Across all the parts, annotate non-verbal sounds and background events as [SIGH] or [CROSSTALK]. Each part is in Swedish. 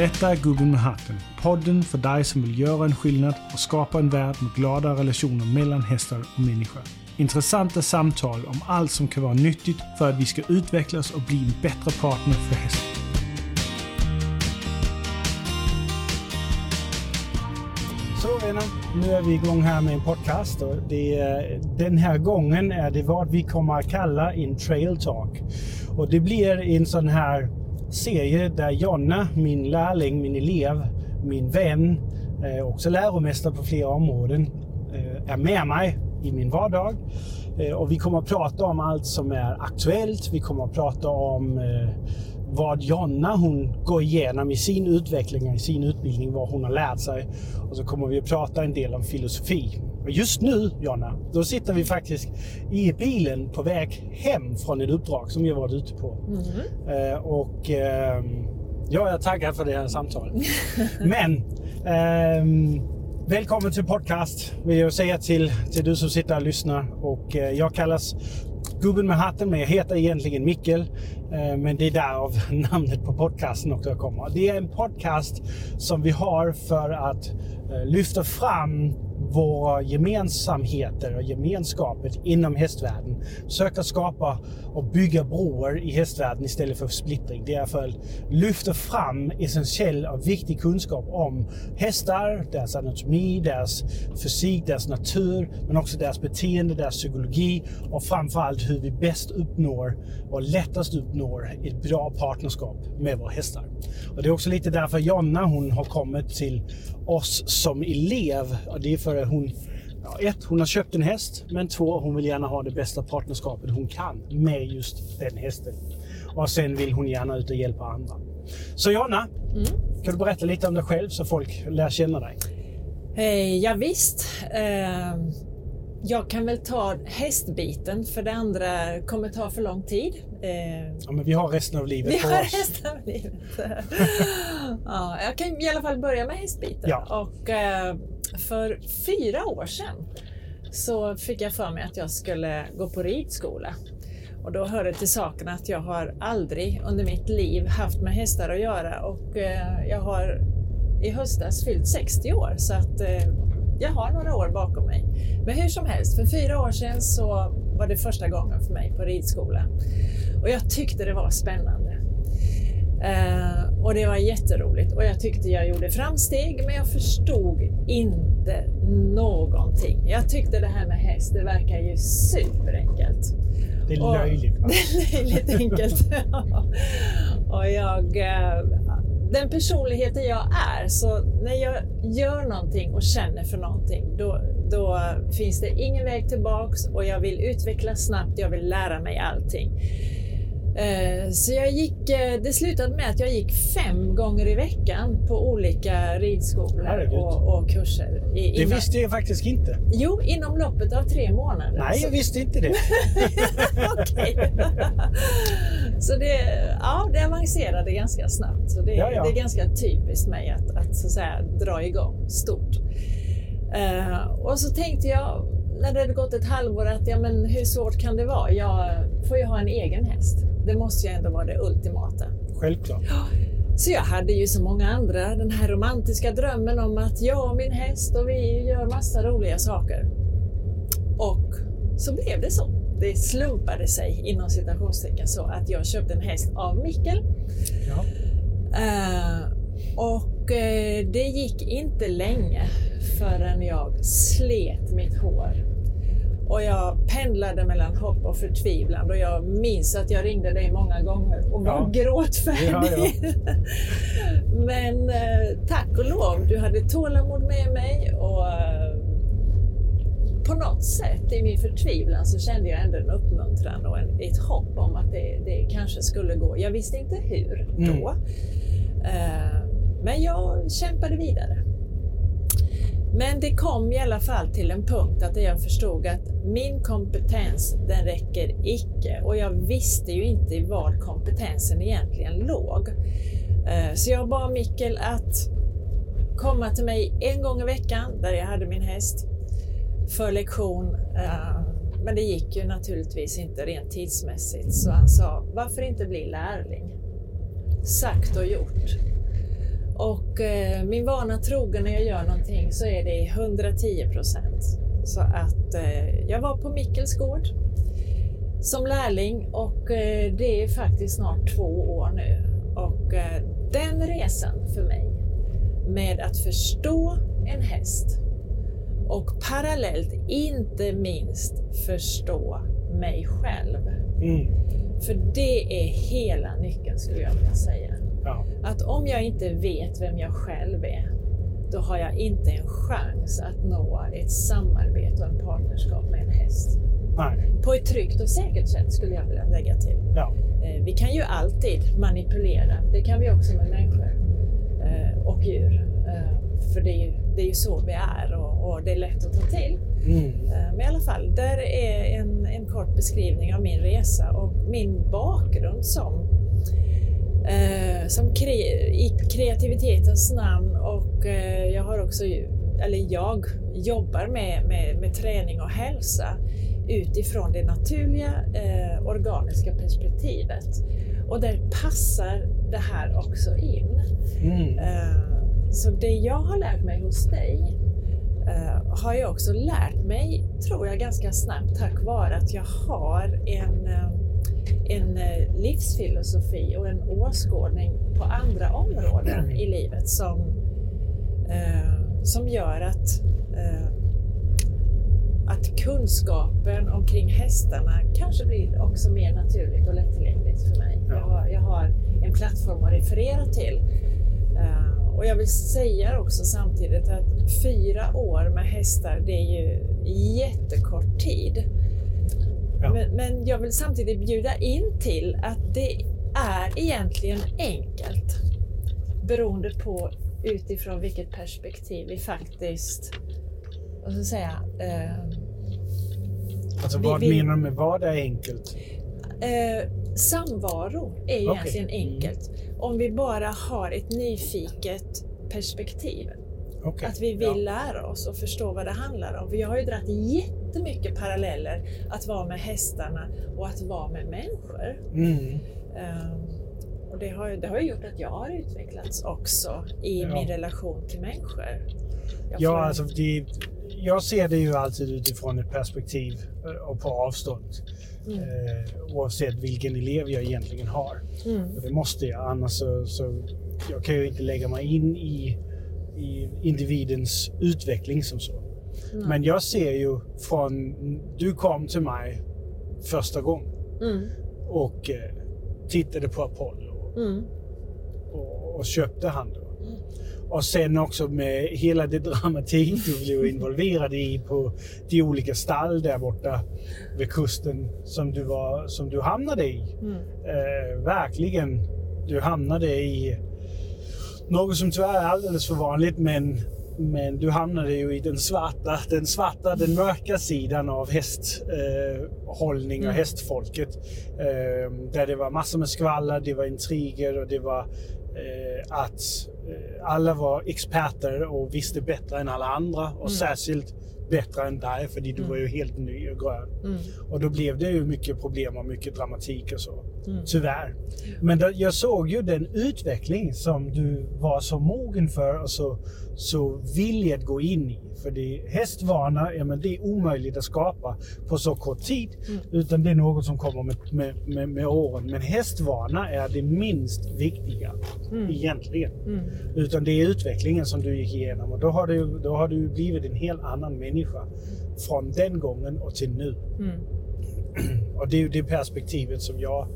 Detta är Gubben med hatten. Podden för dig som vill göra en skillnad och skapa en värld med glada relationer mellan hästar och människor. Intressanta samtal om allt som kan vara nyttigt för att vi ska utvecklas och bli en bättre partner för hästen. Så vänner, nu är vi igång här med en podcast och det, den här gången är det vad vi kommer att kalla en trail talk. Och det blir en sån här serie där Jonna, min lärling, min elev, min vän, eh, också läromästare på flera områden, eh, är med mig i min vardag. Eh, och vi kommer att prata om allt som är aktuellt. Vi kommer att prata om vad Jonna hon går igenom i sin utveckling, i sin utbildning, vad hon har lärt sig. Och så kommer vi att prata en del om filosofi. Just nu, Jonna, då sitter vi faktiskt i bilen på väg hem från ett uppdrag som vi har varit ute på. Eh, och ehm, jag är taggad för det här samtalet. [LAUGHS] Men ehm, välkommen till podcast vill jag säga till, till du som sitter och lyssnar. Och, eh, jag kallas Gubben med hatten, men jag heter egentligen Mikkel. Eh, men det är därav [LAUGHS] namnet på podcasten också kommer. Det är en podcast som vi har för att eh, lyfta fram våra gemensamheter och gemenskapet inom hästvärlden. Försöka skapa och bygga broar i hästvärlden istället för splittring. Det är för att lyfta fram essentiell och viktig kunskap om hästar, deras anatomi, deras fysik, deras natur, men också deras beteende, deras psykologi och framförallt hur vi bäst uppnår och lättast uppnår ett bra partnerskap med våra hästar. Och det är också lite därför Jonna hon har kommit till oss som elev. Det är för att hon, ja, ett, hon har köpt en häst, men två, hon vill gärna ha det bästa partnerskapet hon kan med just den hästen. Och sen vill hon gärna ut och hjälpa andra. Så Jonna, kan du berätta lite om dig själv så folk lär känna dig? Eh, ja, visst. Eh, jag kan väl ta hästbiten för det andra kommer ta för lång tid. Eh, Ja, men vi har resten av livet vi på har oss. resten av livet. [LAUGHS] ja, jag kan i alla fall börja med hästbiten. Ja. Och, eh, för fyra år sedan så fick jag för mig att jag skulle gå på ridskola. Och då hör det till saken att jag har aldrig under mitt liv haft med hästar att göra och eh, jag har i höstas fyllt 60 år så att jag har några år bakom mig. Men hur som helst, för fyra år sedan så var det första gången för mig på ridskola. Och jag tyckte det var spännande. Eh, och det var jätteroligt och jag tyckte jag gjorde framsteg men jag förstod inte någonting. Jag tyckte det här med häst, det verkar ju superenkelt. Det är Och- löjligt. va? [LAUGHS] Det är lite enkelt. [LAUGHS] [LAUGHS] och jag, eh, den personligheten jag är, så när jag gör någonting och känner för någonting, då, då finns det ingen väg tillbaks och jag vill utvecklas snabbt, jag vill lära mig allting. Eh, Så jag gick, eh, det slutade med att jag gick fem gånger i veckan på olika ridskolor och, och kurser. I, Det inom- visste jag faktiskt inte. Jo, inom loppet av tre månader. Nej, Så- jag visste inte det. [LAUGHS] Okej. så det, ja, det avancerade ganska snabbt. Så det, Ja, ja. det är ganska typiskt mig att, att, så att säga, dra igång stort. Eh, och så tänkte jag när det hade gått ett halvår att ja, men hur svårt kan det vara? Jag får ju ha en egen häst. Det måste ju ändå vara det ultimata. Självklart. Så jag hade ju som många andra den här romantiska drömmen om att jag och min häst och vi gör massa roliga saker. Och så blev det så. Det slumpade sig inom citationstecken så att jag köpte en häst av Mikkel. Ja. Eh, och eh, det gick inte länge förrän jag slet mitt hår. Och jag pendlade mellan hopp och förtvivlan och jag minns att jag ringde dig många gånger och var Ja. gråtfärdig. [LAUGHS] Men eh, tack och lov, du hade tålamod med mig och eh, på något sätt i min förtvivlan så kände jag ändå en uppmuntran och en, ett hopp om att det, det kanske skulle gå. Jag visste inte hur då. Eh, men jag kämpade vidare. Men det kom i alla fall till en punkt att jag förstod att min kompetens, den räcker icke. Och jag visste ju inte var kompetensen egentligen låg. Eh, så jag bad Mikkel att komma till mig en gång i veckan där jag hade min häst för lektion. Eh, men det gick ju naturligtvis inte rent tidsmässigt så han sa, varför inte bli lärling? Sagt och gjort. Och eh, min vana trogen när jag gör någonting så är det 110 procent. Så att eh, jag var på Mickels gård som lärling och eh, det är faktiskt snart två år nu. Och den resan för mig med att förstå en häst och parallellt inte minst förstå mig själv. Mm. För det är hela nyckeln skulle jag vilja säga. Ja. Att om jag inte vet vem jag själv är, då har jag inte en chans att nå ett samarbete och en partnerskap med en häst. Nej. På ett tryggt och säkert sätt skulle jag vilja lägga till. Ja. Eh, Vi kan ju alltid manipulera, det kan vi också med människor eh, och djur. Eh, För det är ju, det är ju så vi är och, och det är lätt att ta till. Mm. Men i alla fall, där är en, en kort beskrivning av min resa och min bakgrund som, eh, som kre, i kreativitetens namn och eh, jag har också, eller jag jobbar med, med, med träning och hälsa utifrån det naturliga eh, organiska perspektivet. Och där passar det här också in. Mm. Eh, Så det jag har lärt mig hos dig eh, har jag också lärt mig, tror jag, ganska snabbt tack vare att jag har en, eh, en eh, livsfilosofi och en åskådning på andra områden i livet som, eh, som gör att, eh, att kunskapen omkring hästarna kanske blir också mer naturligt och lättillgängligt för mig. Ja. Jag, har, jag har en plattform att referera till. Eh, och jag vill säga också samtidigt att fyra år med hästar, det är ju jättekort tid. Ja. Men, men jag vill samtidigt bjuda in till att det är egentligen enkelt beroende på utifrån vilket perspektiv vi faktiskt, vad ska jag säga, eh, Alltså Vi- vad vi- menar du med vad är enkelt? Eh, samvaro är Okej. egentligen enkelt. Om vi bara har ett nyfiket perspektiv. Okej. Att vi vill lära oss och förstå vad det handlar om. För jag har ju dragit jättemycket paralleller att vara med hästarna och att vara med människor. Ja. Mm. Eh, och det har, det har ju gjort att jag har utvecklats också i Ja. min relation till människor. Jag Ja, får- alltså det, jag ser det ju alltid utifrån ett perspektiv eh, och på avstånd. Mm. Eh, oavsett vilken elev jag egentligen har. Mm. Och det måste jag, annars så, så jag kan ju inte lägga mig in i, i individens utveckling som så. Mm. Men jag ser ju från, du kom till mig första gången Mm. och eh, tittade på Apollo Mm. och, och köpte han då. Och sen också med hela det dramatik du blev involverad i på de olika stall där borta vid kusten som du, var, som du hamnade i. Mm. Eh, verkligen, du hamnade i något som tyvärr är alldeles för vanligt men, men du hamnade ju i den svarta, den svarta, den mörka sidan av hästhållning eh, och Mm. hästfolket. Eh, där det var massor med skvaller, det var intriger och det var eh, att eh, alla var experter och visste bättre än alla andra och särskilt bättre än dig för du var ju helt ny och grön. Mm. Och då blev det ju mycket problem och mycket dramatik och så. Mm. Tyvärr. Men då, jag såg ju den utveckling som du var så mogen för och så, så villig att gå in i. För det, hästvana, ja, men det är omöjligt att skapa på så kort tid. Mm. Utan det är något som kommer med, med, med, med åren. Men hästvana är det minst viktiga Mm. egentligen. Mm. Utan det är utvecklingen som du gick igenom. Och då har du, då har du blivit en helt annan människa från den gången och till nu. Mm. Och det är ju det perspektivet som jag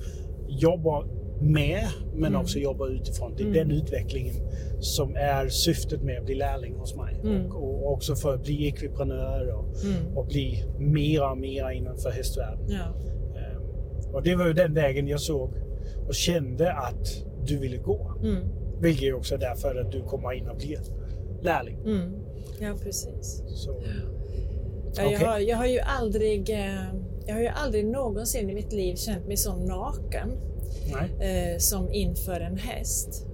jobbar med, men Mm. också jobbar utifrån. Det är Mm. den utvecklingen som är syftet med att bli lärling hos mig. Mm. Och, och också för att bli ekviprenör och, Mm. och bli mera och mera innanför hästvärlden. Ja. Ehm, Och det var ju den vägen jag såg och kände att du ville gå. Mm. Vilket är också därför att du kommer in och blir lärling. Mm. Ja, precis. Så, Ja, jag, Okej. har, jag har ju aldrig, eh, jag har ju aldrig någonsin i mitt liv känt mig så naken eh, som inför en häst.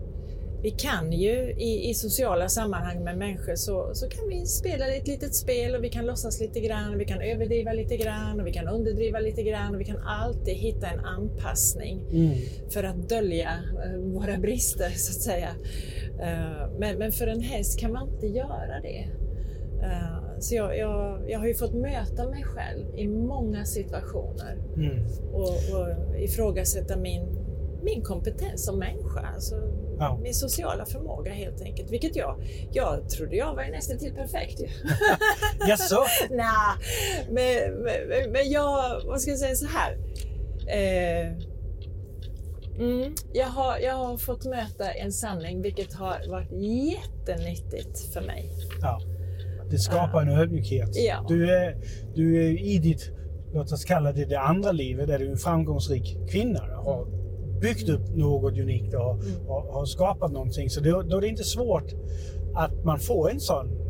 vi kan ju i, i, sociala sammanhang med människor så, så kan vi spela ett litet spel och vi kan låtsas lite grann, vi kan överdriva lite grann och vi kan underdriva lite grann och vi kan alltid hitta en anpassning mm. för att dölja uh, våra brister så att säga. Uh, men, men, för en häst kan man inte göra det. Så jag, jag, jag, har ju fått möta mig själv i många situationer mm. och, och ifrågasätta min min kompetens som människa. Alltså ja. Min sociala förmåga helt enkelt. Vilket jag, jag trodde jag var nästan till perfekt. [LAUGHS] Jaså? Nej, men, men, men jag, vad ska jag säga så här. Eh, mm, jag, har, jag har fått möta en sanning vilket har varit jättenyttigt för mig. Ja. Det skapar en ödmjukhet. Ja. Du, är, du är i ditt, låt oss kalla det det andra livet, där du är en framgångsrik kvinna. Har byggt upp något unikt och, mm. och, och skapat någonting. Så då, då, är det inte svårt att man får en sån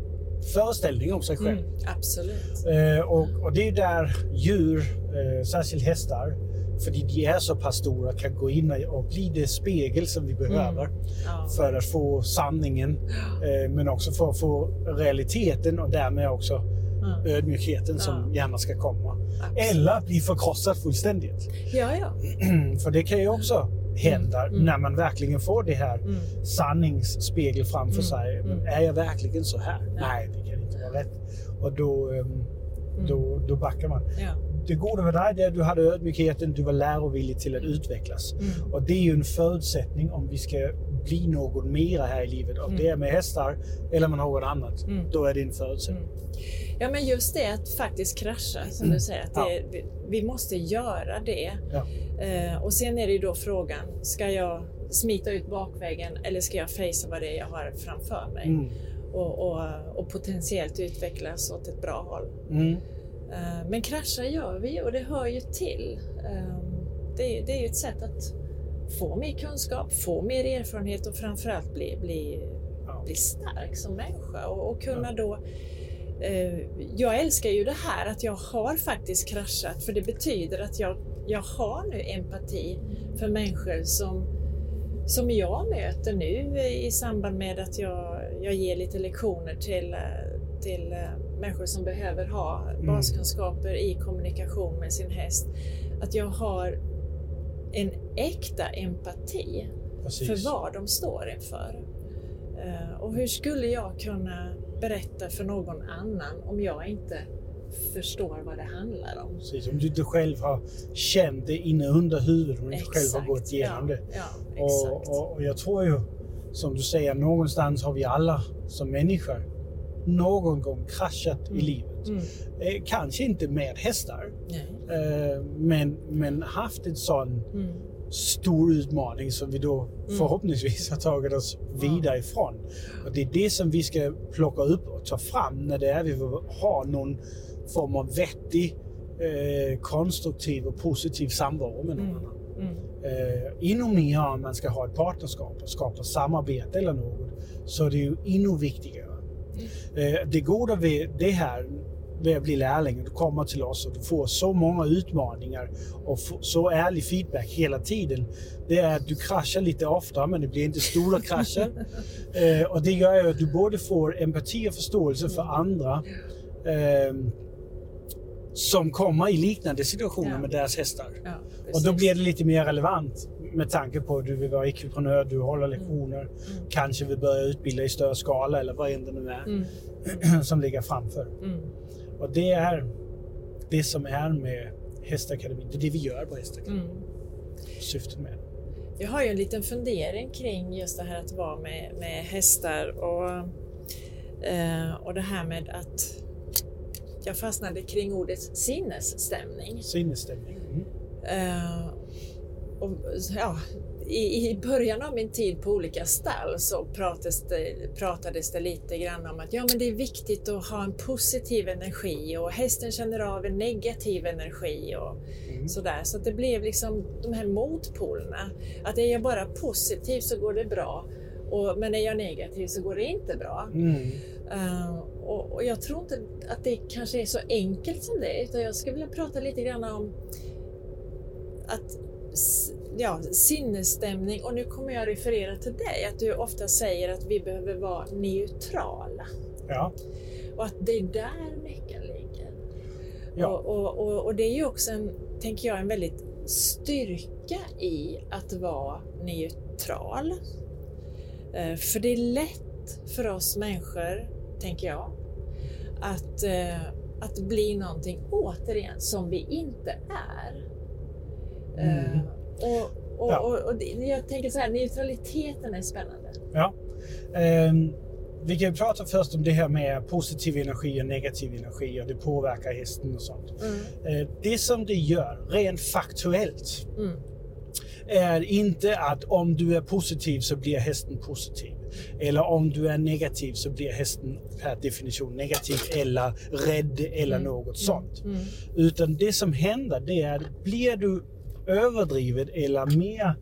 föreställning om sig själv. Mm, absolut. Eh, och, och, det är där djur, eh, särskilt hästar, för de är så pass stora, kan gå in och bli det spegel som vi behöver mm. ja. för att få sanningen, eh, men också för att få realiteten och därmed också mm. ödmjukheten ja. som gärna ska komma. Absolut. Eller bli förkrossad fullständigt. Ja, ja. [CLEARS THROAT] För det kan ju också hända mm. när man verkligen får det här mm. sanningsspegel framför mm. sig. Mm. Är jag verkligen så här? Nej, det kan inte vara rätt. Och då, um, då, då backar man. Ja. Det goda med dig är att du hade ödmjukheten, du var lärovillig till att utvecklas. Mm. Och det är ju en förutsättning om vi ska bli något mera här i livet. Om det är med hästar eller med något annat, då är det en förutsättning. Ja, men just det att faktiskt krascha, som du säger. Att det, ja. vi, måste göra det. Ja. Eh, och sen är det ju då frågan, ska jag smita ut bakvägen eller ska jag fejsa vad det är jag har framför mig? Mm. Och, och, och, potentiellt utvecklas åt ett bra håll. Eh, men krascha gör vi och det hör ju till. Eh, det, är ju ett sätt att få mer kunskap, få mer erfarenhet och framförallt bli, bli, bli stark som människa. Och, och kunna då Eh, jag älskar ju det här att jag har faktiskt kraschat för det betyder att jag, jag har nu empati för människor som, som jag möter nu i samband med att jag, jag ger lite lektioner till, till eh, människor som behöver ha mm. baskunskaper i kommunikation med sin häst. Att jag har en äkta empati Precis. för vad de står inför. Eh, och hur skulle jag kunna berätta för någon annan om jag inte förstår vad det handlar om. Precis, om du inte själv har känt det inne under huvudet, om du inte själv har gått igenom ja, det. Ja, och, och, och, jag tror ju, som du säger, någonstans har vi alla som människor någon gång kraschat mm. i livet. Mm. Eh, kanske inte med hästar, eh, men, men haft en sån mm stor utmaning som vi då mm. förhoppningsvis har tagit oss vidare ifrån. Och det är det som vi ska plocka upp och ta fram när det är vi har någon form av vettig, eh, konstruktiv och positiv samvaro med någon mm. annan. Mm. Eh, ännu mer om man ska ha ett partnerskap och skapa samarbete eller något, så är det ju ännu viktigare. Eh, det goda med det här med att bli lärling. Du kommer till oss och du får så många utmaningar och så ärlig feedback hela tiden. Det är att du kraschar lite oftare, men det blir inte stora krascher. [LAUGHS] eh, och det gör ju att du både får empati och förståelse för andra eh, som kommer i liknande situationer ja. med deras hästar. Ja, och då blir det lite mer relevant med tanke på att du vill vara ekviprenör, du håller lektioner, mm. Mm. kanske vill börja utbilda i större skala eller vad än det nu är mm. [CLEARS THROAT] som ligger framför. Mm. Och det är det som är med Hästakademin. Det är det vi gör på Hästakademin. Mm. Syftet med Jag har ju en liten fundering kring just det här att vara med, med hästar och, eh, och det här med att jag fastnade kring ordet sinnesstämning. Sinnesstämning. Mm. Och, ja, i, i början av min tid på olika stall så pratades det, pratades det lite grann om att ja, men det är viktigt att ha en positiv energi och hästen känner av en negativ energi och mm. sådär. Så det blev liksom de här motpolerna. Att är jag bara positiv så går det bra. Och, men är jag negativ så går det inte bra. Mm. Uh, och, och, jag tror inte att det kanske är så enkelt som det utan jag skulle vilja prata lite grann om att ja, sinnesstämning och nu kommer jag referera till dig, att du ofta säger att vi behöver vara neutrala. Ja. Och att det är där nyckeln ligger. Ja. Och, och, och, och det är ju också, en, tänker jag, en väldigt styrka i att vara neutral. Eh, För det är lätt för oss människor, tänker jag, att, eh, att bli någonting, återigen, som vi inte är. Eh, Mm. Och, och, Ja. och, och jag tänker så här, neutraliteten är spännande. Ja. Ehm, vi kan prata först om det här med positiv energi och negativ energi och det påverkar hästen och sånt. Mm. Eh, det som det gör, rent faktuellt, Mm. är inte att om du är positiv så blir hästen positiv. Eller om du är negativ så blir hästen per definition negativ eller rädd eller Mm. något sånt. Mm. Utan det som händer det är att blir du överdrivet eller mer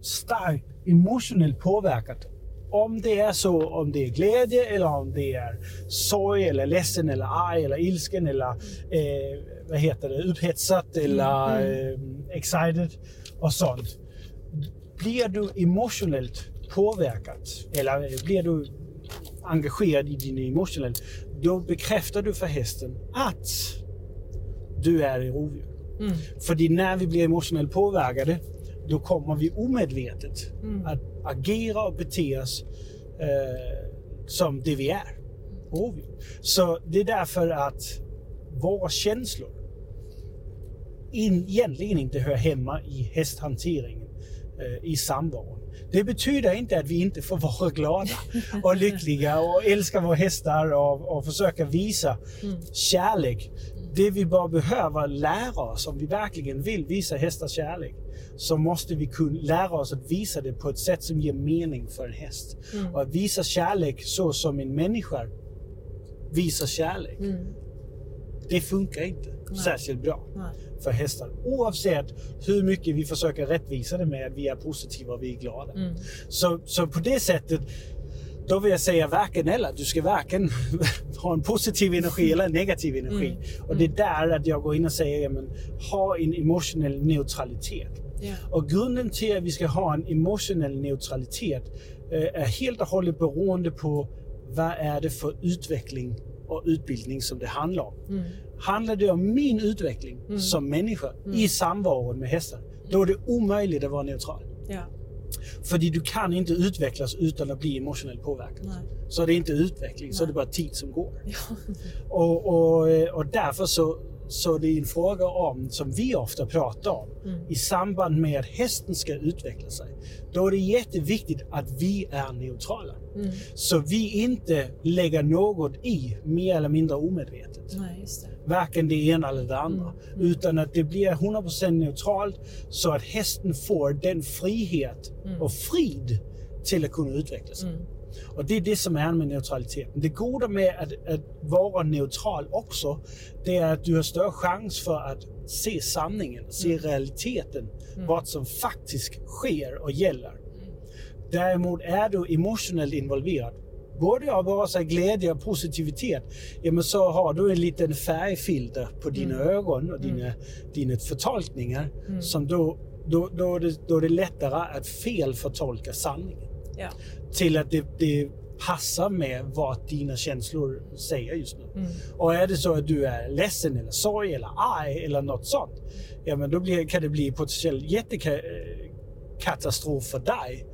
starkt emotionellt påverkad. Om det är så, om det är glädje eller om det är sorg eller ledsen eller arg eller ilsken eller eh, vad heter det, upphetsat eller eh, excited och sånt. Blir du emotionellt påverkad eller eh, blir du engagerad i din emotionellt, då bekräftar du för hästen att du är i rovdjur. Mm. För när vi blir emotionellt påverkade, då kommer vi omedvetet Mm. att agera och bete oss eh, som det vi är. Så det är därför att våra känslor in, egentligen inte hör hemma i hästhanteringen, eh, i samvaron. Det betyder inte att vi inte får vara glada [LAUGHS] och lyckliga och älska våra hästar och, och försöka visa Mm. kärlek. Det vi bara behöver lära oss, om vi verkligen vill visa hästar kärlek, så måste vi kunna lära oss att visa det på ett sätt som ger mening för en häst. Mm. Och att visa kärlek så som en människa visar kärlek, Mm. det funkar inte Nej. särskilt bra Nej. för hästar. Oavsett hur mycket vi försöker rättvisa det med att vi är positiva och vi är glada. Mm. Så, så på det sättet, då vill jag säga varken eller. Du ska varken [LAUGHS] ha en positiv energi eller en negativ energi. Mm. Och det är där att jag går in och säger, ja, men, ha en emotionell neutralitet. Ja. Och grunden till att vi ska ha en emotionell neutralitet eh, är helt och hållet beroende på vad är det för utveckling och utbildning som det handlar om. Mm. Handlar det om min utveckling Mm. som människa i samvaron med hästar, då är det omöjligt att vara neutral. Ja. För du kan inte utvecklas utan att bli emotionellt påverkad. Nej. Så det är inte utveckling, så Nej. det är bara tid som går. Ja. Och, och, och därför så, så det är en fråga om, som vi ofta pratar om, Mm. i samband med att hästen ska utveckla sig. Då är det jätteviktigt att vi är neutrala. Mm. Så vi inte lägger något i mer eller mindre omedvetet. Nej, det. Varken det ena eller det andra. Mm. Utan att det blir 100% neutralt så att hästen får den frihet Mm. och frid till att kunna utveckla sig. Mm. Och det är det som är med neutraliteten. Det goda med att, att vara neutral också, det är att du har större chans för att se sanningen, se Mm. realiteten, Mm. vad som faktiskt sker och gäller. Däremot är du emotionellt involverad, både av vare sig glädje och positivitet, ja, men så har du en liten färgfilter på dina Mm. ögon och Mm. dina, dina förtolkningar Mm. som då, då, då, är det, då är det lättare att felförtolka sanningen Ja. Till att det, det passar med vad dina känslor säger just nu. Mm. Och är det så att du är ledsen eller sorg eller arg eller något sånt, ja men då blir, kan det bli potentiell jättekatastrof för dig.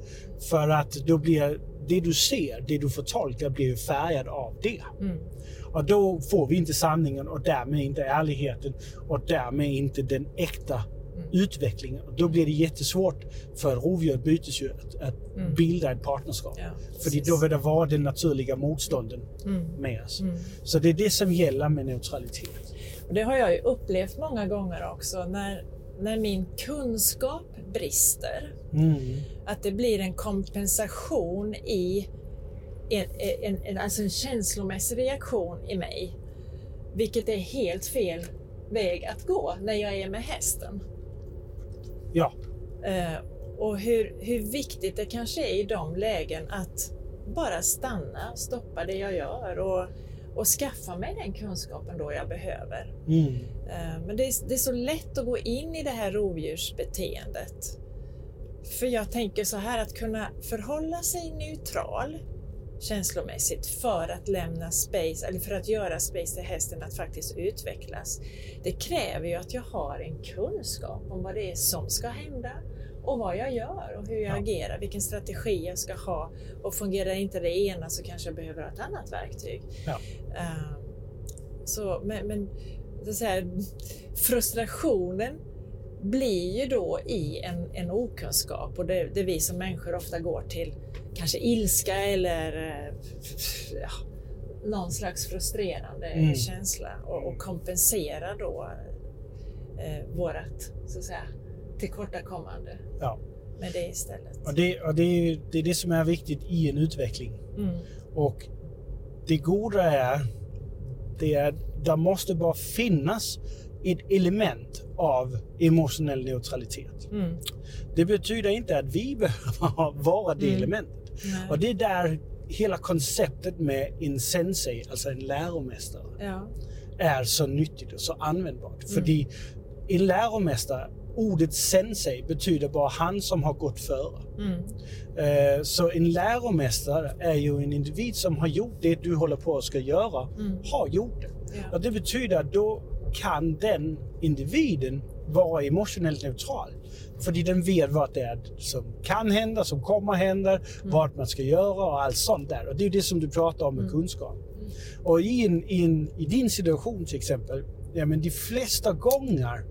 För att då blir det du ser, det du får tolka, blir ju färgad av det. Mm. Och då får vi inte sanningen och därmed inte ärligheten och därmed inte den äkta Mm. utvecklingen. Och då blir det jättesvårt för rovdjur och bytesdjur att, att Mm. bilda ett partnerskap. Ja, För då vill det vara den naturliga motstånden Mm. med oss. Mm. Så det är det som gäller med neutralitet. Och det har jag ju upplevt många gånger också när, när min kunskap brister. Mm. Att det blir en kompensation i en, en, en, alltså en känslomässig reaktion i mig. Vilket är helt fel väg att gå när jag är med hästen. Ja, Eh, och hur, hur viktigt det kanske är i de lägen att bara stanna, stoppa det jag gör och, och skaffa mig den kunskapen då jag behöver. mm. Eh, Men det är, det är så lätt att gå in i det här rovdjursbeteendet. För jag tänker så här att kunna förhålla sig neutral känslomässigt för att lämna space, eller för att göra space till hästen att faktiskt utvecklas. Det kräver ju att jag har en kunskap om vad det är som ska hända och vad jag gör och hur jag ja. agerar, vilken strategi jag ska ha. Och fungerar inte det ena så kanske jag behöver ett annat verktyg. Ja. Uh, så, men, men så här, frustrationen blir ju då i en, en okunskap och det, det vi som människor ofta går till kanske ilska eller eh, ja, någon slags frustrerande mm. känsla och, och kompensera då eh, vårat så att säga, tillkortakommande ja. med det istället. Och det, och det, är, det är det som är viktigt i en utveckling. Mm. Och det goda är, det är, det måste bara finnas ett element av emotionell neutralitet. Mm. Det betyder inte att vi [LAUGHS] behöver vara det mm. elementet. Nej. Och det är där hela konceptet med en sensei, alltså en läromästare, ja. är så nyttigt och så användbart. Mm. För en läromästare, ordet sensei betyder bara han som har gått före. Mm. Uh, så en läromästare är ju en individ som har gjort det du håller på att ska göra, mm. har gjort det. Ja. Och det betyder att då kan den individen vara emotionellt neutral. För den vet vad det är som kan hända, som kommer hända, mm. vad man ska göra och allt sånt där. Och det är det som du pratar om med mm. kunskap. Mm. Och i, en, i, en, i, din situation till exempel, ja, men de flesta gånger,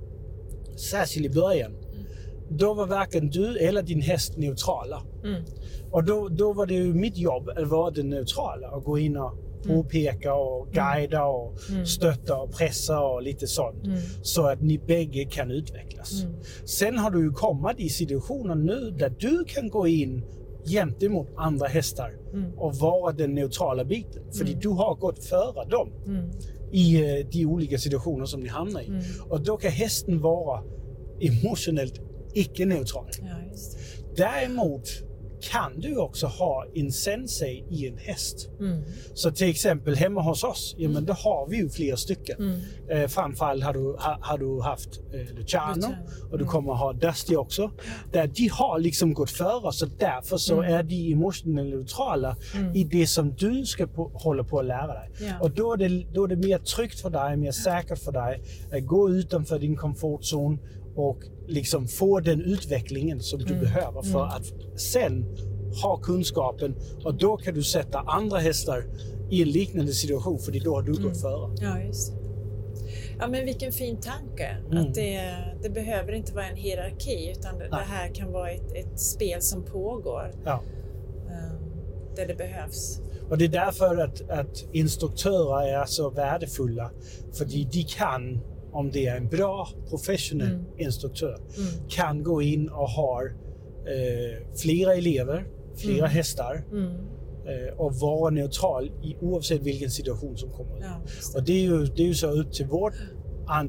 särskilt i början, mm. då var varken du eller din häst neutrala. Mm. Och då, då var det ju mitt jobb att vara den neutrala och gå in och påpeka och guida och mm. stötta och pressa och lite sånt. Mm. Så att ni bägge kan utvecklas. Mm. Sen har du ju kommit i situationer nu där du kan gå in gentemot andra hästar mm. och vara den neutrala biten. För mm. du har gått före dem mm. i uh, de olika situationer som ni hamnar i. Och då kan hästen vara emotionellt icke-neutral. Ja, Däremot kan du också ha en sensei i en häst. Mm. Så till exempel hemma hos oss, ja men då har vi ju flera stycken. Mm. Eh, framförallt har du, ha, har du haft eh, Luciano och du mm. kommer ha Dusty också. Där de har liksom gått före så därför så mm. är de emotionellt neutrala mm. i det som du ska på, hålla på att lära dig. Ja. Och då är, det, då är det mer tryggt för dig, mer säkert för dig att gå utanför din komfortzon och liksom få den utvecklingen som du mm. behöver för mm. att sen ha kunskapen och då kan du sätta andra hästar i en liknande situation för då har du mm. gått före. Ja, just Ja, men vilken fin tanke. Mm. Att det, det, behöver inte vara en hierarki utan det, det här kan vara ett, ett, spel som pågår. Ja. Um, där det behövs. Och det är därför att, att instruktörer är så värdefulla. För de kan om det är en bra professionell mm. instruktör, mm. kan gå in och ha eh, flera elever, flera mm. hästar mm. eh, och vara neutral i, oavsett vilken situation som kommer. Ja, och det är, ju, det är ju så upp till vårt,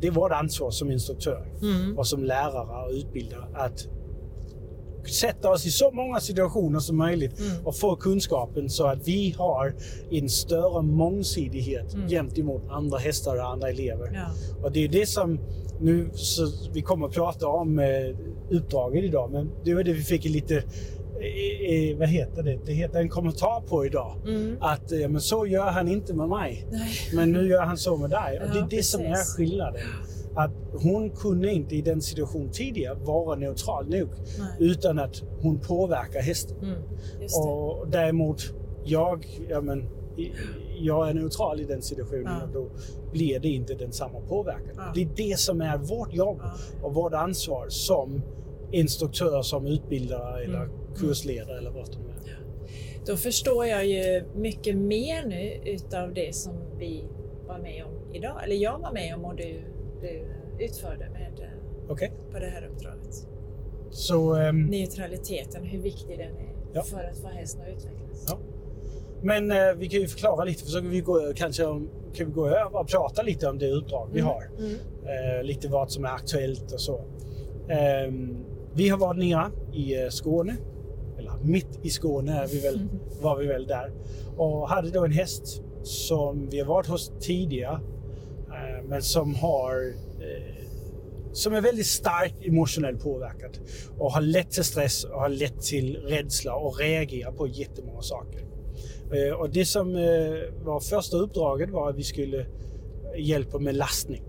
det är vårt ansvar som instruktör mm. och som lärare och utbildare att sätta oss i så många situationer som möjligt mm. och få kunskapen så att vi har en större mångsidighet mm. gentemot andra hästar och andra elever. Ja. Och det är det som nu, vi kommer att prata om eh, uppdraget idag, men det var det vi fick lite eh, vad heter det? Det heter en kommentar på idag. Mm. Att ja, men så gör han inte med mig. Nej. Men nu gör han så med dig. Ja, och det är det precis. som är skillnaden att hon kunde inte i den situationen tidigare vara neutral nog Nej. utan att hon påverkar hästen. Mm, och däremot, jag, ja, men, jag är neutral i den situationen ja. och då blir det inte den samma påverkan. Ja. Det är det som är vårt jobb och vårt ansvar som instruktör, som utbildare eller mm. kursledare eller vad det nu är. Då förstår jag ju mycket mer nu utav det som vi var med om idag, eller jag var med om och du du utförde med, eh, okay. på det här uppdraget. Så, um, Neutraliteten, hur viktig den är ja. för att få hästen att utvecklas. Ja. Men eh, vi kan ju förklara lite, försöker vi gå, kanske kan vi gå över och prata lite om det uppdrag mm. vi har. Mm. Eh, lite vad som är aktuellt och så. Eh, vi har varit nere i eh, Skåne, eller mitt i Skåne är vi väl, [LAUGHS] var vi väl där, och hade då en häst som vi har varit hos tidigare Eh, men som har eh, som är väldigt starkt emotionellt påverkad och har lätt till stress och har lätt till rädsla och reagerar på jättemånga saker. Eh, och det som var första uppdraget var att vi skulle hjälpa med lastning.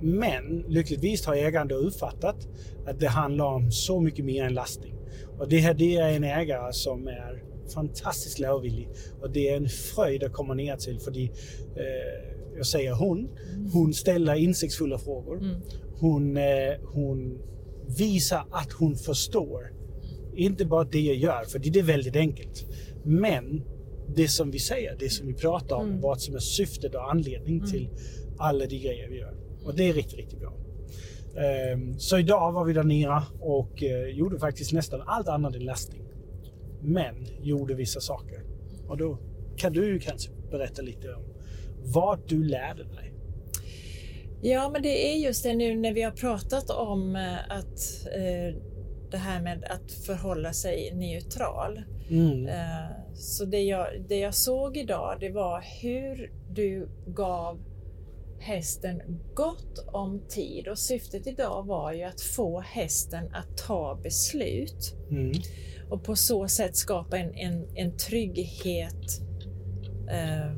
Men lyckligtvis har ägaren då uppfattat att det handlar om så mycket mer än lastning. Och det här det är en ägare som är fantastiskt lärovillig och det är en fröjd att komma ner till för eh, jag säger hon, hon ställer insiktsfulla frågor. Mm. Hon, eh, hon visar att hon förstår. Inte bara det jag gör, för det är väldigt enkelt. Men det som vi säger, det som vi pratar om, mm. vad som är syftet och anledning mm. till alla de grejer vi gör. Och det är riktigt, riktigt bra. Um, så idag var vi där nere och uh, gjorde faktiskt nästan allt annat än lastning. Men gjorde vissa saker. Och då kan du kanske berätta lite om vad du lärde dig. Ja, men det är just det nu när vi har pratat om uh, att uh, det här med att förhålla sig neutral. Mm. Så det jag, det jag såg idag, det var hur du gav hästen gott om tid och syftet idag var ju att få hästen att ta beslut mm. och på så sätt skapa en, en, en trygghet, eh,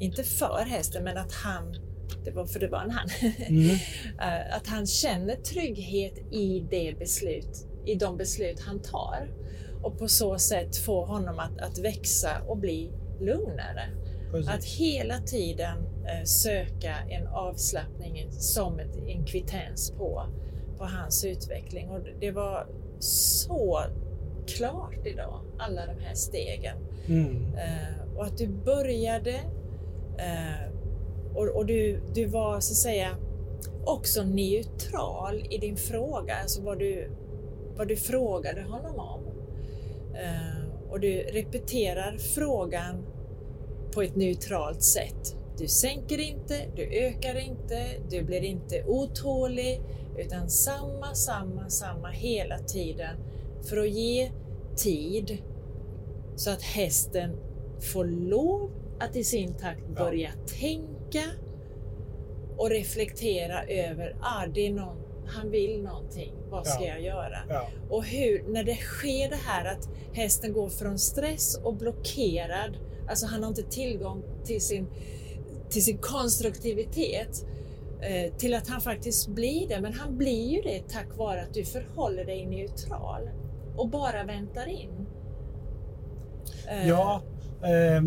inte för hästen, men att han det var, för det var en han. Mm. [LAUGHS] Eh, att han känner trygghet i, det beslut, i de beslut han tar och på så sätt få honom att, att växa och bli lugnare. Precis. Att hela tiden eh, söka en avslappning som ett, en kvittens på, på hans utveckling. Och det var så klart idag, alla de här stegen. Mm. Eh, och att du började eh, och, och du, du var så att säga också neutral i din fråga, alltså vad du, vad du frågade honom om. Eh, och du repeterar frågan på ett neutralt sätt. Du sänker inte, du ökar inte, du blir inte otålig, utan samma, samma, samma hela tiden för att ge tid så att hästen får lov att i sin takt börja ja. tänka och reflektera över, ah, det är någon, han vill någonting, vad ska ja. jag göra? Ja. Och hur, när det sker det här att hästen går från stress och blockerad Alltså han har inte tillgång till sin, till sin konstruktivitet eh, till att han faktiskt blir det. Men han blir ju det tack vare att du förhåller dig neutral och bara väntar in. Eh. Ja, eh,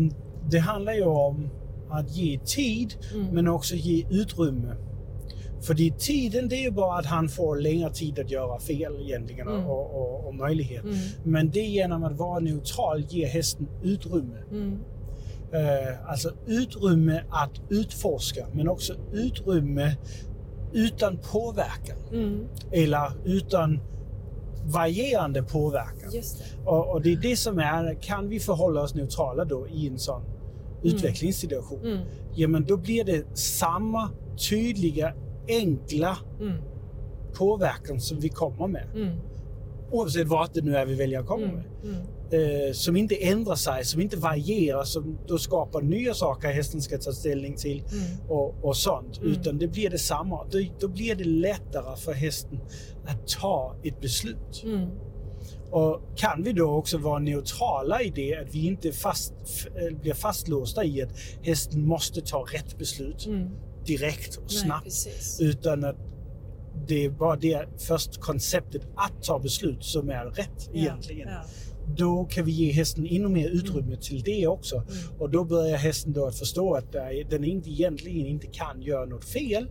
det handlar ju om att ge tid mm. men också ge utrymme. För tiden det är ju bara att han får längre tid att göra fel egentligen mm. och, och, och, möjlighet. Mm. Men det genom att vara neutral ger hästen utrymme. Mm. Eh, alltså utrymme att utforska men också utrymme utan påverkan. Mm. Eller utan varierande påverkan. Och, och, det är det som är, kan vi förhålla oss neutrala då i en sån. Utvecklingssituation, mm. ja men då blir det samma tydliga, enkla mm. påverkan som vi kommer med. Mm. Oavsett vad det nu är vi väljer att komma mm. med. Mm eh, som inte ändrar sig, som inte varierar, som då skapar nya saker hästen ska ta ställning till mm. och, och, sånt. Mm. Utan det blir detsamma. Då, då blir det lättare för hästen att ta ett beslut. Mm. Och kan vi då också vara neutrala i det, att vi inte fast, blir fastlåsta i att hästen måste ta rätt beslut mm. direkt och snabbt. Nej, utan att det är bara det först konceptet att ta beslut som är rätt ja, egentligen. Ja då kan vi ge hästen ännu mer utrymme mm. till det också. Mm. Och då börjar hästen då att förstå att den inte, egentligen inte kan göra något fel.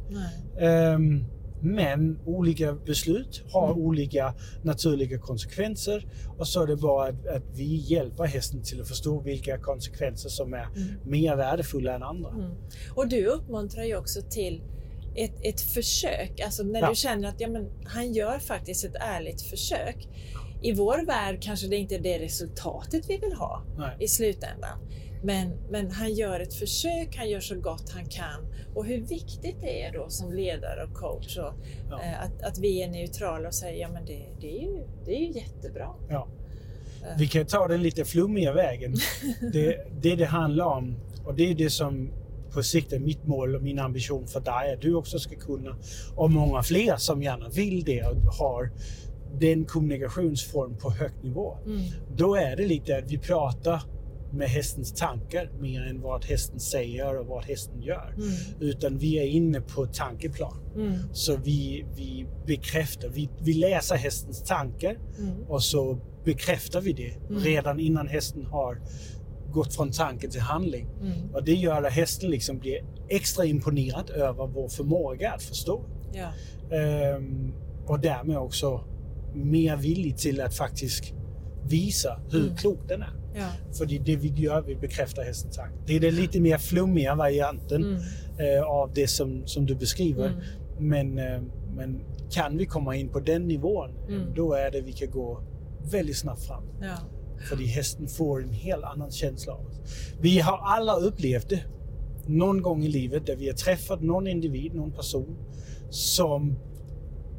Um, men olika beslut har mm. olika naturliga konsekvenser och så är det bara att, att, vi hjälper hästen till att förstå vilka konsekvenser som är mm. mer värdefulla än andra. Mm. Och du uppmuntrar ju också till ett, ett försök, alltså när ja. du känner att ja, men, han gör faktiskt ett ärligt försök i vår värld kanske det inte är det resultatet vi vill ha Nej. i slutändan. Men, men han gör ett försök, han gör så gott han kan. Och hur viktigt det är då som ledare och coach och, ja. eh, att, att vi är neutrala och säger ja men det, det, är, ju, det är ju jättebra. Ja. Eh. Vi kan ta den lite flummiga vägen. [LAUGHS] det, det det handlar om, och det är det som på sikt är mitt mål och min ambition för dig att du också ska kunna, och många fler som gärna vill det och har den kommunikationsform på hög nivå. Mm. Då är det lite att vi pratar med hästens tankar mer än vad hästen säger och vad hästen gör. Mm. Utan vi är inne på tankeplan. Mm. Så vi, vi bekräftar, vi, vi läser hästens tankar Mm. och så bekräftar vi det Mm. redan innan hästen har gått från tanke till handling. Mm. Och det gör att hästen liksom blir extra imponerad över vår förmåga att förstå. Ja. Ehm, och därmed också mer villig till att faktiskt visa hur Mm. klok den är. Ja. För det vi gör, vi bekräftar hästens tanke. Det är den lite mer flummiga varianten Mm. eh, av det som, som du beskriver. Mm. Men, eh, men kan vi komma in på den nivån, Mm. då är det vi kan gå väldigt snabbt fram. Ja. För hästen får en helt annan känsla av oss. Vi har alla upplevt det någon gång i livet där vi har träffat någon individ, någon person som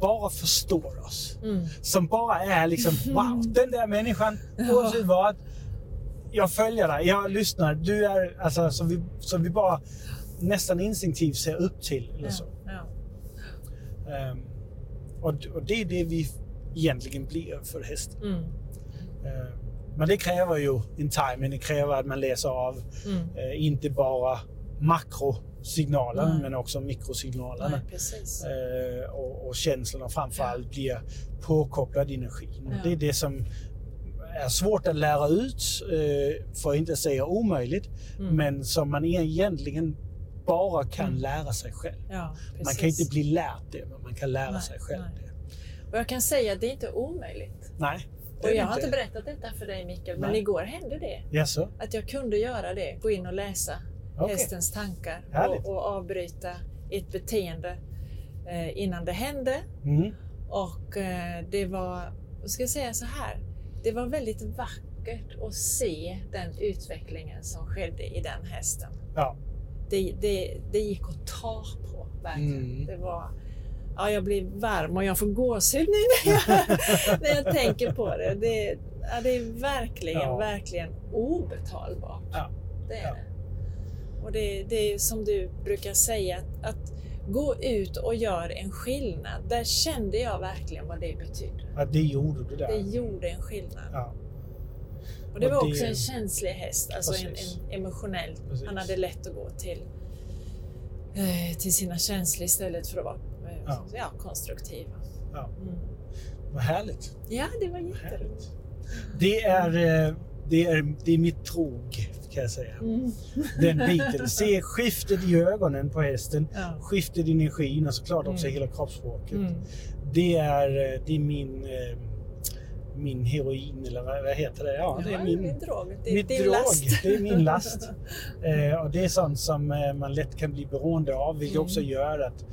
bara förstår oss. Mm. Som bara är liksom, [LAUGHS] wow, den där människan, oavsett vad. Jag följer dig, jag lyssnar. Du är, alltså, som, vi, som vi bara nästan instinktivt ser upp till. Eller Ja. så. Ja. Ehm, och, och det är det vi egentligen blir för hästen. Mm. Ehm, men det kräver ju en timing, det kräver att man läser av Mm. eh, inte bara makrosignalerna Nej. men också mikrosignalerna. Nej, precis. Eh, och, och känslorna framförallt blir påkopplad energin. Ja. Det är det som är svårt att lära ut, eh, för att inte säga omöjligt, Mm. men som man egentligen bara kan Mm. lära sig själv. Ja. Man kan inte bli lärt det, men man kan lära Nej, sig själv nej. det. Och jag kan säga att det är inte omöjligt. Nej, Och jag har inte. berättat detta för dig Mikael, men Nej. igår hände det. Jaså? Att jag kunde göra det, gå in och läsa Okej. hästens tankar och, och avbryta ett beteende eh, innan det hände. Mm. Och eh, det var, jag ska säga så här, det var väldigt vackert att se den utvecklingen som skedde i den hästen. Ja. Det, det, det gick att ta på, verkligen. Mm. Det var, ja, jag blir varm och jag får gåshud nu när jag, [LAUGHS] när jag tänker på det. Det, ja, det är verkligen, Ja. verkligen obetalbart. Ja. Det är Ja. det. Och det, det är som du brukar säga, att, att gå ut och gör en skillnad. Där kände jag verkligen vad det betydde. ja, det gjorde du där. Det gjorde en skillnad. Ja. Och det Och var det- också en känslig häst, alltså en, Precis. en emotionell. Precis. Han hade lätt att gå till, eh, till sina känslor istället för att vara eh, Ja. ja. konstruktiv. Ja. Mm. Vad härligt. Ja, det var jätteroligt. Det är, eh, det, är, det är mitt drog, kan jag säga. Mm. Den biten. Se skiftet i ögonen på hästen, Ja. skiftet i energin och såklart också Mm. hela kroppsspråket. Mm. Det, är, eh, det är min, eh, min heroin, eller vad, heter det? Ja, det är min, drog. Det är mitt din drog. last. Det är min last. [LAUGHS] eh, och det är sånt som eh, man lätt kan bli beroende av, vilket Mm. också gör att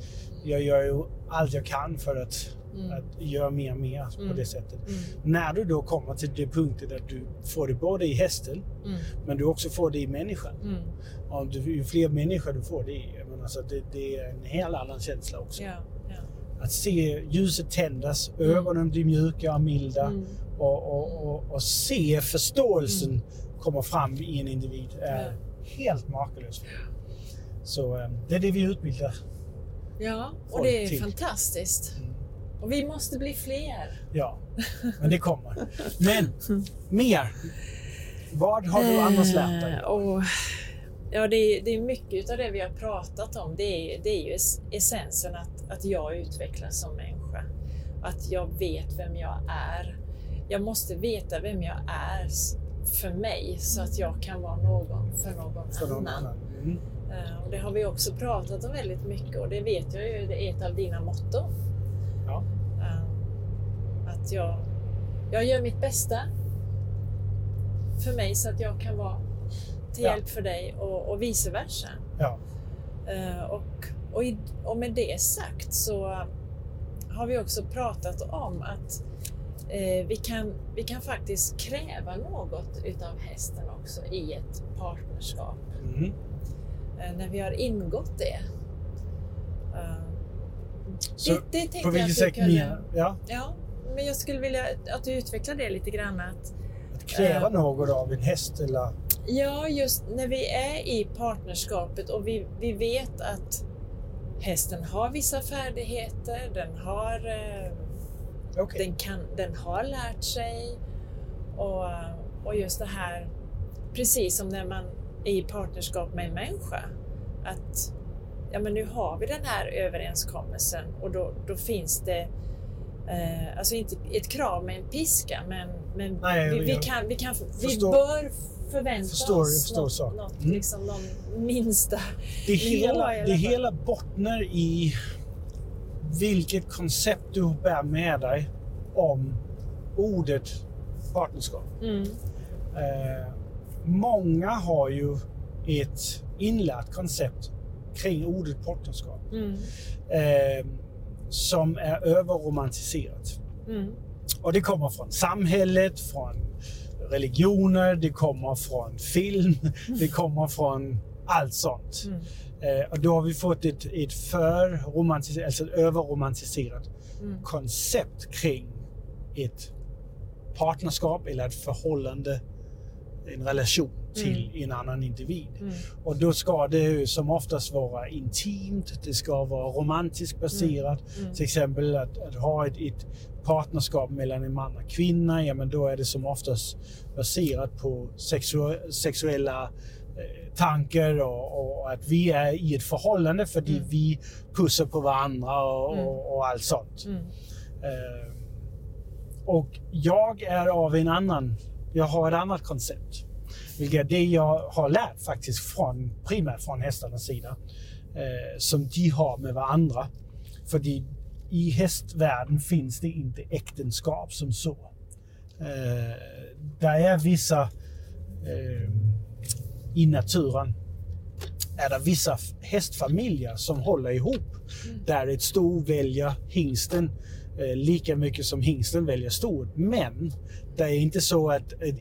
jag gör ju allt jag kan för att, Mm. att göra mer och mer på Mm. det sättet. Mm. När du då kommer till det punkten där du får det både i hästen, Mm. men du också får det i människan. Mm. Och du, ju fler människor du får det i, alltså det, det är en helt annan känsla också. Ja, ja. Att se ljuset tändas, ögonen bli mjuka och milda Mm. och, och, och, och se förståelsen komma fram i en individ är Ja. helt makalöst. Så eh, det är det vi utbildar. ja, och det är till. fantastiskt. Mm. Och vi måste bli fler. Ja, men det kommer. Men mer. Vad har du annars lärt dig? Eh, Och, ja, det är, det är mycket av det vi har pratat om. Det är, det är ju es- essensen att, att jag utvecklas som människa. Att jag vet vem jag är. Jag måste veta vem jag är för mig så att jag kan vara någon för någon För annan. annan? Mm. Eh, Och det har vi också pratat om väldigt mycket och det vet jag ju, det är ett av dina motton. Ja. Eh, Att jag, jag gör mitt bästa för mig så att jag kan vara till Ja. hjälp för dig och, och vice versa. Ja. Eh, Och, och, i, och med det sagt så har vi också pratat om att eh, vi, kan, vi kan faktiskt kräva något utav hästen också i ett partnerskap. Mm. Eh, när vi har ingått det. Eh, Så det, det tänkte på vilket sätt kunde- mer? Ja, Ja, men jag skulle vilja att du utvecklar det lite grann. Att, att kräva Eh. något av en häst eller Ja, just när vi är i partnerskapet och vi, vi vet att hästen har vissa färdigheter, den har, eh, Okej. den kan, den har lärt sig och, och just det här, precis som när man är i partnerskap med en människa, att ja, men nu har vi den här överenskommelsen och då, då finns det eh, alltså inte ett krav med en piska, men, men Nej, vi, vi kan, vi, kan, vi bör förvänta förstår- jag oss förstår något, något, Mm. liksom, någon minsta Det hela, nivå det hela bottnar i vilket koncept du bär med dig om ordet partnerskap. Mm, Eh, många har ju ett inlärt koncept kring ordet partnerskap mm, eh, som är överromantiserat. mm, Och det kommer från samhället, från religioner, det kommer från film, [LAUGHS] det kommer från allt sånt. mm, Eh, och då har vi fått ett, ett för romantiserat, alltså överromantiserat mm, koncept kring ett partnerskap eller ett förhållande, en relation till en annan individ. mm, Och då ska det ju som oftast vara intimt, det ska vara romantiskt baserat. mm. Till exempel att, att ha ett, ett partnerskap mellan en man och kvinna, ja men då är det som oftast baserat på sexu- sexuella eh, tankar och, och, och att vi är i ett förhållande för Mm. vi pussar på varandra och, Mm. och, och allt sånt. mm, Eh, och jag är av en annan, jag har ett annat koncept. Vilket är det jag har lärt faktiskt från, primärt från hästarnas sida. Eh, som de har med varandra. För i hästvärlden finns det inte äktenskap som så. Eh, där är vissa eh, i naturen är det vissa hästfamiljer som håller ihop. Där ett sto väljer hingsten eh, lika mycket som hingsten väljer stoet. Men det är inte så att en,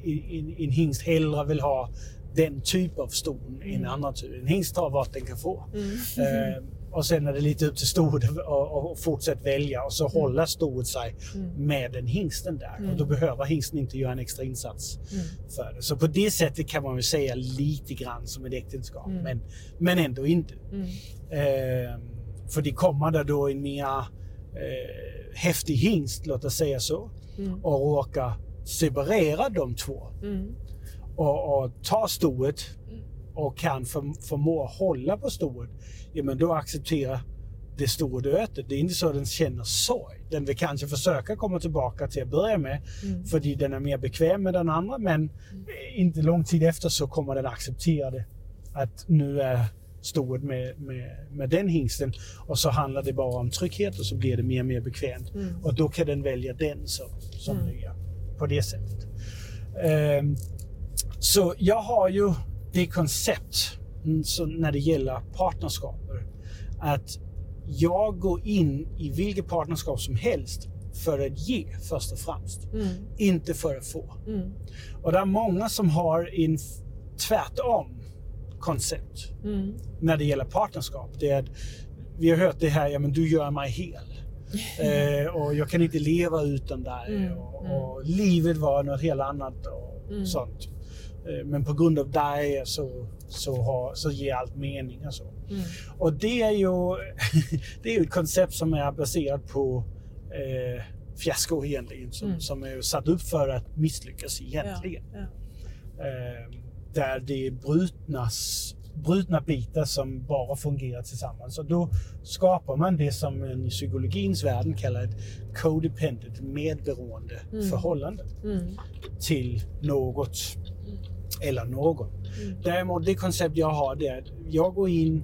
en hingst hellre vill ha den typ av ston än annan typ. En hingst tar vad den kan få. mm, Eh, och sen är det lite upp till stoet [LAUGHS] och, och fortsätta välja och så Mm. håller stoet sig med den hingsten där. Och då behöver hingsten inte göra en extra insats Mm. för det. Så på det sättet kan man väl säga lite grann som ett äktenskap. Mm. Men, men ändå inte. mm, Eh, för det kommer där då en mer eh, häftig hingst, låt oss säga så, mm, och råkar separera de två mm, och, och ta stoet Mm. och kan för, förmå hålla på stoet, ja men då accepterar det stoet ötet. Det är inte så den känner sorg. Den vill kanske försöka komma tillbaka till att börja med, Mm. för den är mer bekväm med den andra, men inte lång tid efter så kommer den acceptera det. Att nu är stoet med, med, med den hingsten och så handlar det bara om trygghet och så blir det mer och mer bekvämt. Mm. Och då kan den välja den som, som Mm. nya på det sättet. Ehm, så jag har ju det koncept mm, när det gäller partnerskaper att jag går in i vilket partnerskap som helst för att ge först och främst. mm, Inte för att få. mm, Och det är många som har en tvärtom koncept mm, när det gäller partnerskap. Det är att vi har hört det här, ja men du gör mig hel. Eh, och jag kan inte leva utan dig. Mm, och, mm. och livet var något helt annat och Mm. sånt. Eh, men på grund av dig så, så, har, så ger allt mening. Och, så. mm, och det är ju [LAUGHS] det är ett koncept som är baserat på eh, fiasko egentligen. Som, Mm. som är satt upp för att misslyckas ja, egentligen. ja, Eh, där det brutnas, brutna bitar som bara fungerar tillsammans. Och då skapar man det som i psykologins världen kallar ett codependent, medberoende Mm. förhållande mm, till något eller någon. Mm. Däremot det koncept jag har det är att jag går in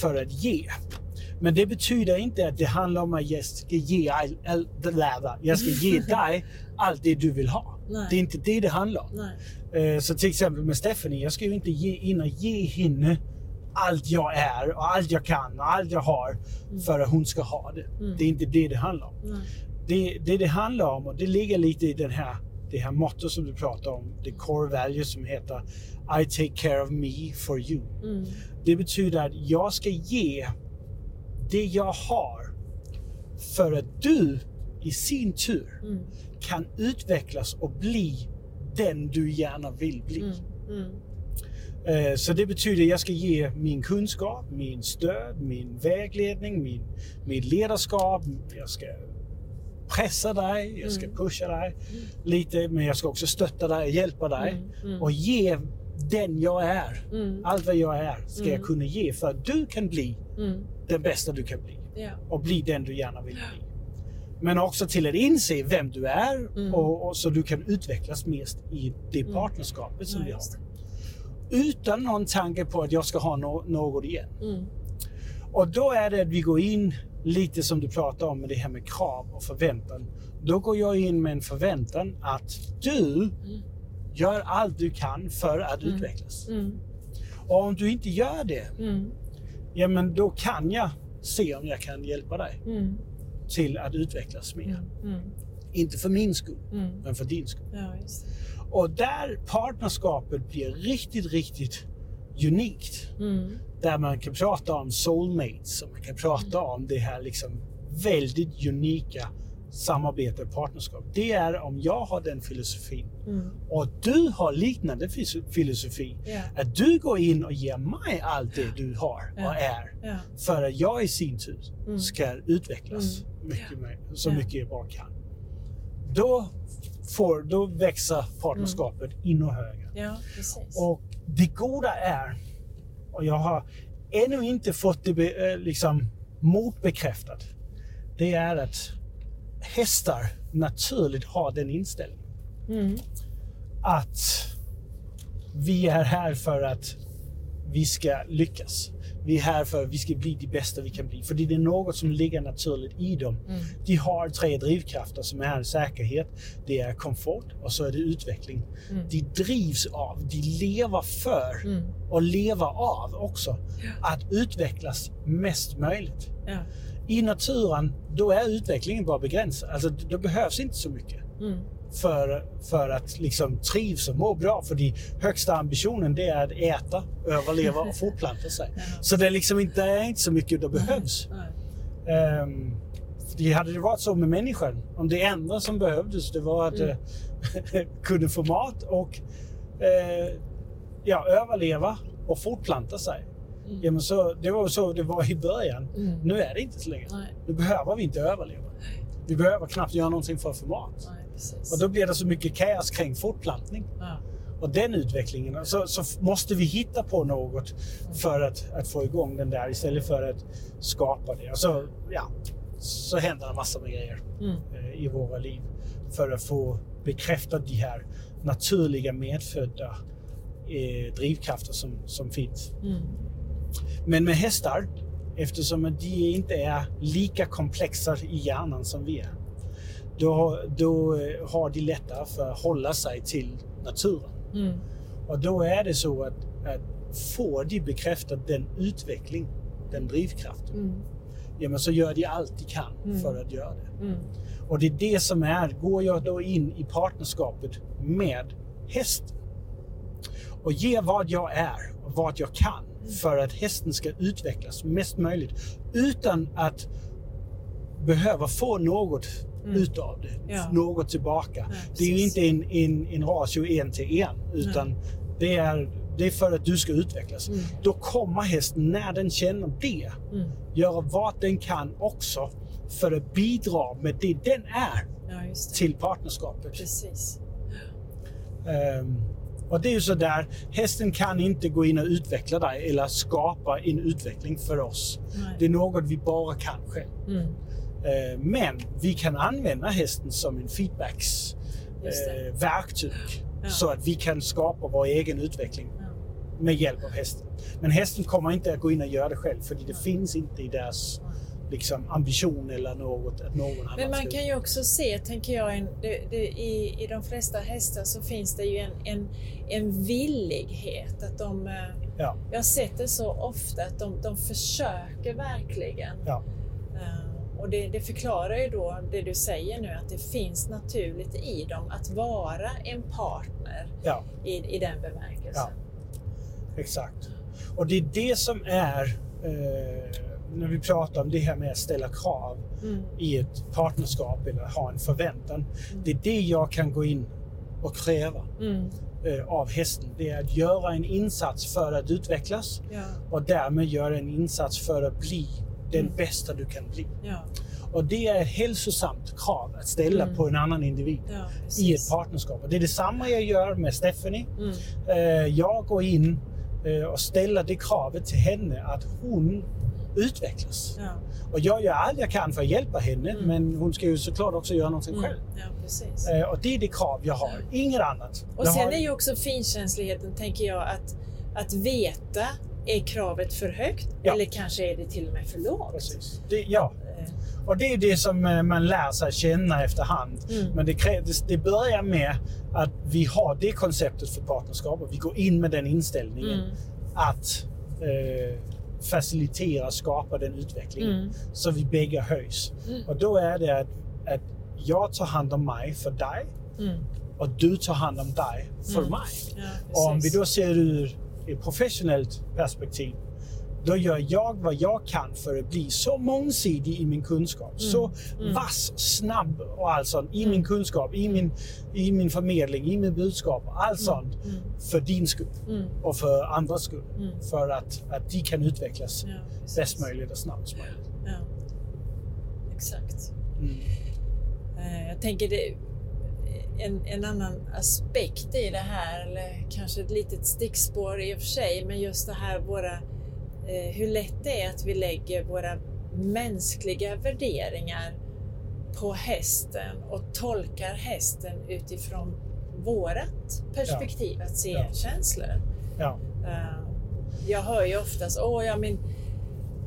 för att ge. Men det betyder inte att det handlar om att jag ska ge, all, jag ska ge [LAUGHS] dig allt det du vill ha. Nej. Det är inte det det handlar om. nej, Så till exempel med Stephanie, jag ska ju inte ge, och ge henne allt jag är och allt jag kan och allt jag har för att hon ska ha det. Mm. Det är inte det det handlar om. Det det, det handlar om, och det ligger lite i den här, det här motto som du pratar om, the core value som heter I take care of me for you. mm, Det betyder att jag ska ge det jag har för att du i sin tur mm, kan utvecklas och bli den du gärna vill bli. mm, Mm. Eh, Så det betyder att jag ska ge min kunskap, min stöd, min vägledning, min, mitt ledarskap. Jag ska pressa dig, jag ska Mm. pusha dig lite, men jag ska också stötta dig, hjälpa dig Mm, mm. och ge den jag är. Mm. Allt vad jag är ska jag Mm. kunna ge för att du kan bli Mm. den bästa du kan bli Ja. och bli den du gärna vill bli. Men också till att inse vem du är Mm. och, och så du kan utvecklas mest i det Mm. partnerskapet som vi har. Utan någon tanke på att jag ska ha no- något igen. Mm. Och då är det att vi går in lite som du pratar om med det här med krav och förväntan. Då går jag in med en förväntan att du gör allt du kan för att Mm. utvecklas. Mm. Och om du inte gör det, Mm. ja men då kan jag se om jag kan hjälpa dig Mm. Till att utvecklas mer. Mm. Inte för min skull, Mm. men för din skull. Ja. Och där partnerskapet blir riktigt, riktigt unikt. Mm. Där man kan prata om soulmates och man kan prata om det här liksom väldigt unika samarbete och partnerskap. Det är om jag har den filosofin Mm. och du har liknande filosofi. Ja. Att du går in och ger mig allt det du har och är. Ja. För att jag i sin tur Mm. ska utvecklas Mm. mycket mer, så mycket jag bara kan. Då, får, då växer partnerskapet ännu högre. ja. Och det goda är, och jag har ännu inte fått det be, eh, liksom, motbekräftat, det är att hästar naturligt har den inställningen. Mm. Att vi är här för att vi ska lyckas. Vi är här för att vi ska bli det bästa vi kan bli. För det är något som ligger naturligt i dem. Mm. De har tre drivkrafter som är säkerhet, det är komfort och så är det utveckling. Mm. De drivs av, de lever för Mm. och lever av också att utvecklas mest möjligt. Ja. I naturen, då är utvecklingen bara begränsad. Alltså, det behövs inte så mycket Mm. För, för att liksom trivs och må bra. För de högsta ambitionen det är att äta, överleva och fortplanta sig. Så det är liksom inte, är inte så mycket det behövs. Um, det hade det varit så med människan, om det enda som behövdes det var att Mm. eh, [LAUGHS] kunna få mat och eh, ja, överleva och fortplanta sig. Mm. Ja, men så, det var så det var i början. Mm. Nu är det inte så länge. Nej. Nu behöver vi inte överleva. Vi behöver knappt göra någonting för att få mat. Nej, precis. Och då blir det så mycket kaos kring fortplantning. ja. Och den utvecklingen. Så, så måste vi hitta på något för att, att få igång den där istället för att skapa det. Och så, ja, så händer en massa med grejer Mm. eh, i våra liv för att få bekräftat de här naturliga medfödda eh, drivkrafter som, som finns. Mm. Men med hästar, eftersom de inte är lika komplexa i hjärnan som vi är, då, då eh, har de lättare för att hålla sig till naturen. Mm. Och då är det så att, att får de bekräftat den utveckling, den drivkraften, Mm. ja, men så gör de allt de kan Mm. för att göra det. Mm. Och det är det som är, går jag då in i partnerskapet med hästen och ger vad jag är och vad jag kan för att hästen ska utvecklas mest möjligt utan att behöva få något Mm. utav det, Ja. något tillbaka. Ja, det är ju inte en, en, en ratio en till en utan det är, det är för att du ska utvecklas. Mm. Då kommer hästen, när den känner det, Mm. göra vad den kan också för att bidra med det den är Ja, det. till partnerskapet. Precis. Ehm, och det är ju så där, hästen kan inte gå in och utveckla dig eller skapa en utveckling för oss. Nej. Det är något vi bara kan själv. Mm. Ehm, men vi kan använda hästen som en feedbacks Just det. eh, Ja. så att vi kan skapa vår egen utveckling Ja. med hjälp av hästen. Men hästen kommer inte att gå in och göra det själv för det finns inte i deras liksom, ambition eller något att någon Men man kan ju också se, tänker jag, en, det, det, i, i de flesta hästar så finns det ju en, en, en villighet att de... eh, Ja, Jag har sett det så ofta att de, de försöker verkligen. ja, Eh, och det, det förklarar ju då det du säger nu, att det finns naturligt i dem att vara en partner ja. i, i den bemärkelsen. Exakt. Och det är det som är, eh, när vi pratar om det här med att ställa krav Mm. i ett partnerskap eller ha en förväntan. Det är det jag kan gå in och kräva. Mm. eh, av hästen. Det är att göra en insats för att utvecklas Ja. och därmed göra en insats för att bli den bästa du kan bli. Ja. Och det är ett hälsosamt krav att ställa Mm. på en annan individ Ja, i ett partnerskap. Och det är detsamma jag gör med Stephanie. Mm. Eh, jag går in eh, och ställer det kravet till henne att hon utvecklas. Ja. Och jag gör allt jag kan för att hjälpa henne, Mm. men hon ska ju såklart också göra någonting Mm. själv. Ja. Eh, och det är det krav jag har, inget annat. Och jag sen har... är ju också finkänsligheten, tänker jag, att, att veta, är kravet för högt Ja. eller kanske är det till och med för lågt? Det, ja, Eh, och det är det som eh, man lär sig känna efterhand. Mm. Men det, det börjar med att vi har det konceptet för partnerskap och vi går in med den inställningen Mm. att eh, facilitera, skapa den utvecklingen Mm. så vi bägge höjs. Mm. Och då är det att, att jag tar hand om mig för dig Mm. och du tar hand om dig för Mm. mig. Ja, Och om vi då ser ur ett professionellt perspektiv, då gör jag vad jag kan för att bli så mångsidig i min kunskap, så Mm. vass, snabb och allt sånt i Mm. min kunskap, i min, i min förmedling, i min budskap och allt sånt Mm. för din skull Mm. och för andras skull. Mm. För att, att de kan utvecklas Ja, bäst möjligt och snabbast möjligt. Ja. Exakt. Mm. Eh, Jag tänker det en, en annan aspekt i det här, eller kanske ett litet stickspår i och för sig, men just det här våra, eh, hur lätt det är att vi lägger våra mänskliga värderingar på hästen och tolkar hästen utifrån vårat perspektiv att se Ja. känslor. Ja. Eh, jag hör ju oftast, åh ja min,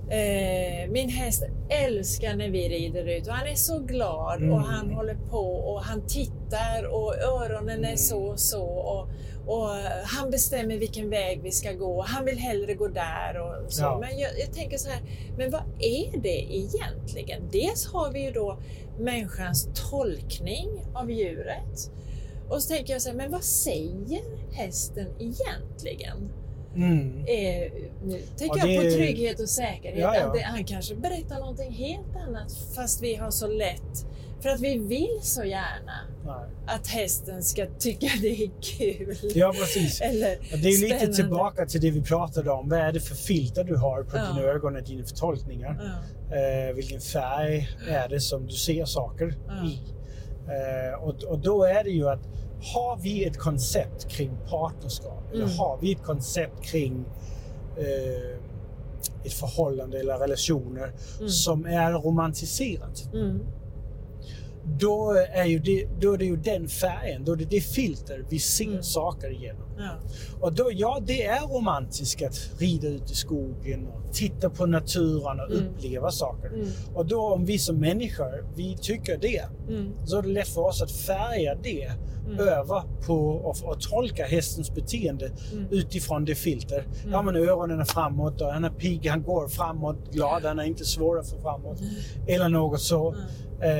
eh, min häst älskar när vi rider ut och han är så glad Mm. och han håller på och han tittar och öronen är Mm. så och så och, och han bestämmer vilken väg vi ska gå. Han vill hellre gå där och så. Ja. Men jag, jag tänker så här, men vad är det egentligen? Dels har vi ju då människans tolkning av djuret. Och så tänker jag så här, men vad säger hästen egentligen? Mm. Eh, nu tänker Ja, jag det- på trygghet och säkerhet. Ja, ja. Att det, han kanske berättar någonting helt annat fast vi har så lätt, för att vi vill så gärna Nej. att hästen ska tycka det är kul. Ja, precis. [LAUGHS] Eller Och Det är lite spännande. tillbaka till det vi pratade om. Vad är det för filter du har på Ja. dina ögon och dina förtolkningar? Ja, Eh, vilken färg är det som du ser saker Ja. i? Eh, och, och då är det ju att har vi ett koncept kring partnerskap eller Mm. har vi ett koncept kring eh, ett förhållande eller relationer Mm. som är romantiserat. mm, Då är, ju det, då är det ju den färgen, då är det det filter vi ser Mm. saker igenom. ja, Och då, ja, det är romantiskt att rida ut i skogen och titta på naturen och Mm. uppleva saker. mm, Och då om vi som människor, vi tycker det, så är det lätt för oss att färga det Mm. över på och tolka hästens beteende Mm. utifrån det filter. Mm. Ja men öronen är framåt och han är pigg, han går framåt, glad, han är inte svår att få framåt. Eller något så. Mm.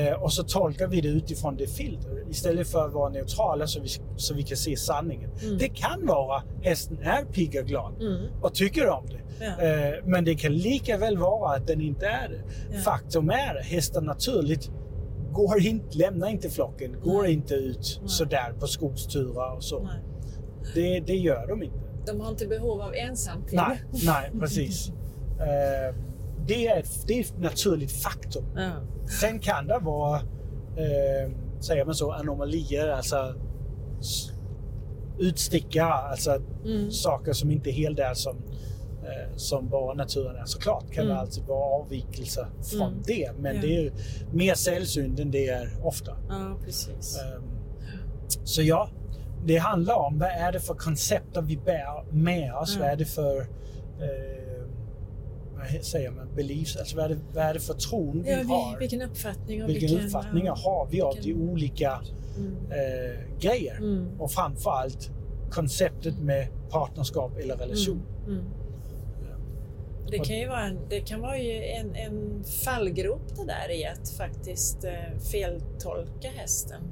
Eh, och så tolkar vi det utifrån det filter istället för att vara neutrala så vi, så vi kan se sanningen. Mm. Det kan vara hästen är pigg och glad mm, och tycker om det. ja, Eh, men det kan lika väl vara att den inte är det. Ja. Faktum är att hästen naturligt går inte, lämnar inte flocken, går Nej. inte ut Nej. sådär på skogsturer och så. Det, det gör de inte. De har inte behov av ensamtid. Nej, [LAUGHS] nej precis. Eh, det, är ett, det är ett naturligt faktum. Ja. Sen kan det vara, eh, säger man så, anomalier, alltså utstickare, alltså Mm. saker som inte är helt är som, som bara naturen är. Såklart kan det Mm. alltid vara avvikelser från Mm. det, men Ja. det är mer sällsynt än det är ofta. ja, precis. Ehm, så ja, det handlar om vad är det för koncepter vi bär med oss? Mm. Vad är det för eh, vad säger man, beliefs? Alltså vad är det, vad är det för tron vi Ja, vi, har? vilken uppfattning och Vilken vilken, uppfattningar har vi av de olika Mm. eh, grejer? Mm. Och framförallt konceptet med partnerskap eller relation. Mm. Det kan ju vara en, det kan vara ju en, en fallgrop det där i att faktiskt eh, feltolka hästen.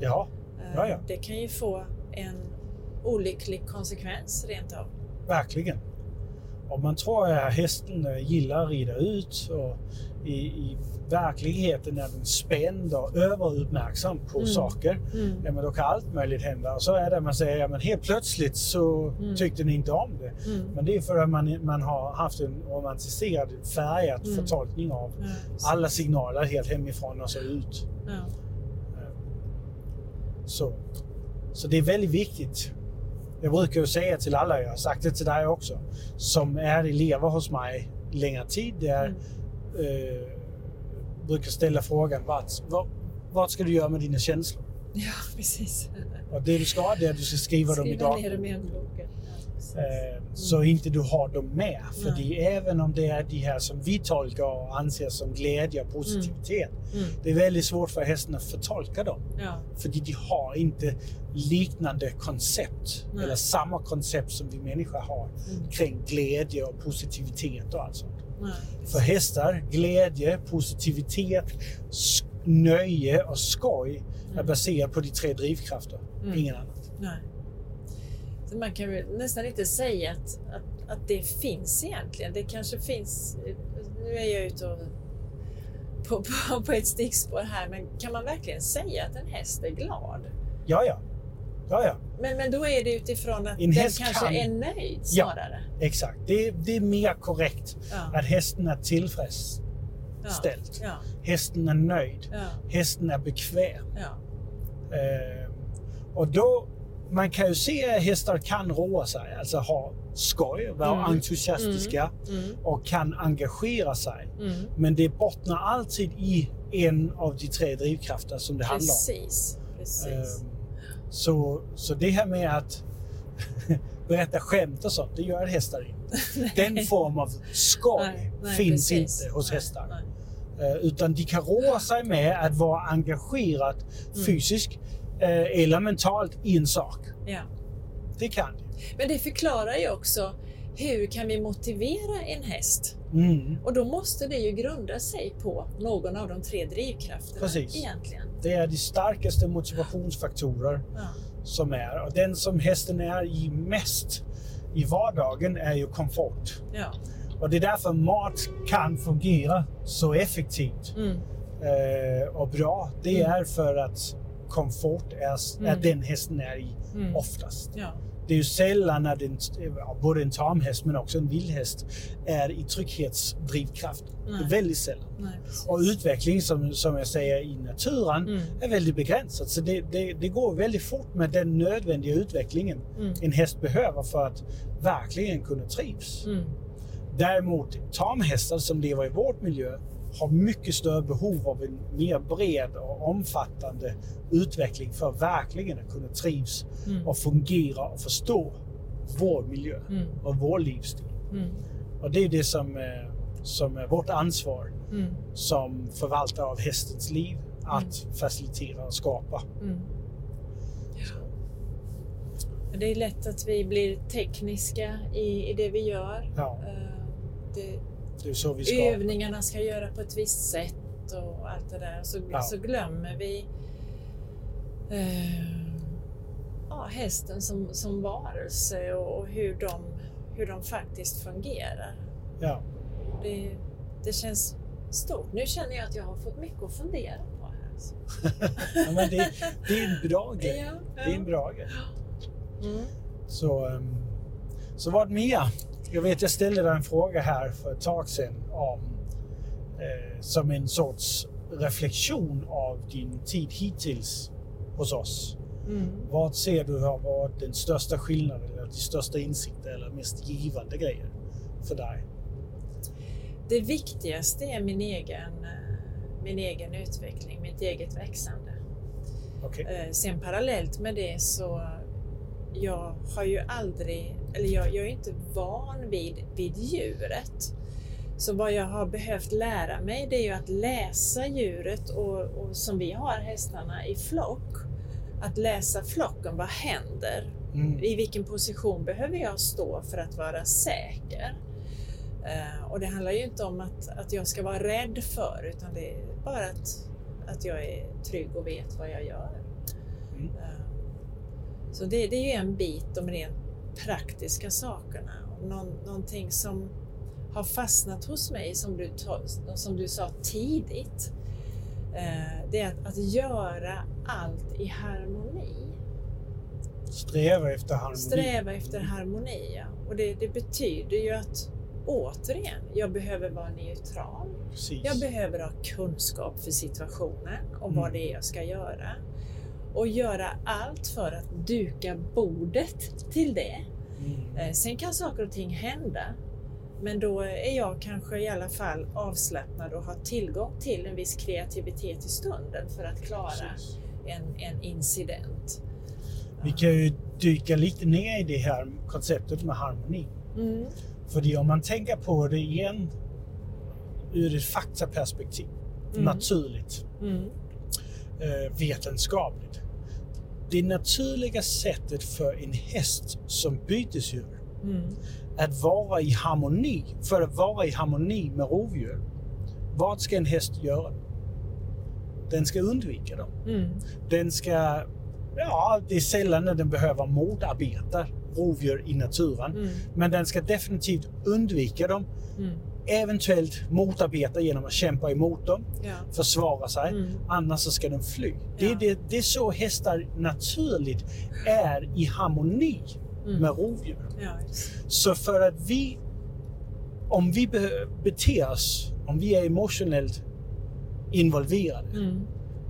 Ja, Eh, Ja, ja. Det kan ju få en olycklig konsekvens rent av. verkligen. Och man tror att hästen eh, gillar att rida ut och i, i verkligheten är den spänd och överuppmärksam på Mm. saker. Mm. Ja, men då kan allt möjligt hända. Och så är det man säger, ja, men helt plötsligt så Mm. tyckte ni inte om det. Mm. Men det är för att man, man har haft en romantiserad, färgad Mm. förtolkning av alla signaler helt hemifrån och så ut. ja. Så, så det är väldigt viktigt. Jag brukar ju säga till alla, jag har sagt det till dig också, som är elever hos mig längre tid, det är, Mm. eh, brukar ställa frågan, vad, vad, vad ska du göra med dina känslor? ja, precis. Och det du ska, det är att du ska skriva, Skriva dem i en bok. Ja, precis. Eh, så inte du har dem med. För Nej. även om det är de här som vi tolkar och anser som glädje och positivitet, Mm. det är väldigt svårt för hästen att förtolka dem. Ja. För de har inte liknande koncept, Nej. eller samma koncept som vi människor har Mm. kring glädje och positivitet och allt sånt. Nej, För hästar, glädje, positivitet, nöje och skoj är Mm. baserat på de tre drivkrafter, Mm. ingen annat. Så man kan nästan inte säga att, att, att det finns egentligen. Det kanske finns... Nu är jag ute och, på, på, på ett stickspår här, men kan man verkligen säga att en häst är glad? Ja, ja. Ja, ja. Men, men då är det utifrån att En den kanske kan- är nöjd Ja. snarare. Exakt. Det, det är mer korrekt Ja. att hästen är tillfreds. Ja. ställt. Ja. Hästen är nöjd. Ja. Hästen är bekväm. Ja. Eh, och då, man kan ju se att hästar kan roa sig, alltså ha skoj, vara Mm. entusiastiska Mm. och kan engagera sig. Mm. Men det bottnar alltid i en av de tre drivkrafter som det handlar om. Precis. Precis. Eh, så, så det här med att [LAUGHS] berätta skämt och sånt, det gör hästar inte. [LAUGHS] Den form av skoj Nej, nej, finns precis. inte hos hästar. nej. Eh, utan de kan roa sig med att vara engagerad Mm. fysiskt eller mentalt i en sak. Ja. Det kan de. Men det förklarar ju också hur kan vi motivera en häst? Mm. Och då måste det ju grunda sig på någon av de tre drivkrafterna Precis. egentligen. Det är de starkaste motivationsfaktorer Ja. som är. Och den som hästen är i mest i vardagen är ju komfort. Ja. Och det är därför mat kan fungera så effektivt Mm. eh, och bra. Det Mm. är för att komfort är, är Mm. den hästen är i Mm. oftast. Ja. Det är ju sällan när den, både en tamhäst men också en vildhäst är i trygghetsdrivkraft. Är väldigt sällan. Nej. Och utveckling som, som jag säger i naturen Mm. är väldigt begränsad. Så det, det, det går väldigt fort med den nödvändiga utvecklingen Mm. en häst behöver för att verkligen kunna trivs. Mm. Däremot tamhästar som lever i vårt miljö har mycket större behov av en mer bred och omfattande utveckling för att verkligen att kunna trivs Mm. och fungera och förstå vår miljö Mm. och vår livsstil. Mm. Och det är det som är, som är vårt ansvar Mm. som förvaltare av hästens liv att facilitera och skapa. Mm. Det är lätt att vi blir tekniska i, i det vi gör. Ja, Eh, Det, det är så vi ska. övningarna ska göra på ett visst sätt och allt det där. Så, Ja. så glömmer vi eh, ja, hästen som, som varelse och, och hur, de, hur de faktiskt fungerar. Ja. Det, det känns stort. Nu känner jag att jag har fått mycket att fundera på här. [LAUGHS] Ja, men det, det är en bra [LAUGHS] grej. Ja, Det är en bra grej. Mm. Så, ehm, så vad mer? Jag vet jag ställde dig en fråga här för ett tag sedan om, eh, som en sorts reflektion av din tid hittills hos oss. Mm. Vad ser du har varit den största skillnaden, eller de största insikten eller mest givande grejen för dig? Det viktigaste är min egen, eh, min egen utveckling, mitt eget växande. Okej. Eh, Sen parallellt med det så jag har ju aldrig, eller jag, jag är inte van vid, vid djuret. Så vad jag har behövt lära mig det är ju att läsa djuret och, och som vi har hästarna i flock. Att läsa flocken, vad händer? Mm. I vilken position behöver jag stå för att vara säker? Eh, och det handlar ju inte om att, att jag ska vara rädd för utan det är bara att, att jag är trygg och vet vad jag gör. Mm. Eh, så det, det är ju en bit om rent praktiska sakerna. Någon, någonting som har fastnat hos mig, som du, som du sa tidigt, eh, det är att, att göra allt i harmoni. Sträva efter harmoni. Sträva efter harmoni, ja. Och det, det betyder ju att återigen, jag behöver vara neutral. Precis. Jag behöver ha kunskap för situationen och Mm. vad det är jag ska göra. Och göra allt för att duka bordet till det. Mm. Eh, Sen kan saker och ting hända. Men då är jag kanske i alla fall avslappnad och har tillgång till en viss kreativitet i stunden för att klara en, en incident. Vi kan ju dyka lite ner i det här konceptet med harmoni. Mm. För om man tänker på det igen ur ett faktaperspektiv, Mm. naturligt, Mm. Eh, vetenskapligt. Det naturliga sättet för en häst som bytesdjur Mm. att vara i harmoni, för att vara i harmoni med rovdjur. Vad ska en häst göra? Den ska undvika dem. Mm. Den ska, ja, det är sällan när den behöver motarbeta rovdjur i naturen. Mm. Men den ska definitivt undvika dem. Mm. Eventuellt motarbeta genom att kämpa emot dem, Ja. försvara sig. Mm. Annars så ska den fly. Det, Ja. det, det är så hästar naturligt är i harmoni Mm. med rovdjur. Ja. Så för att vi, om vi be- beter oss, om vi är emotionellt involverade Mm.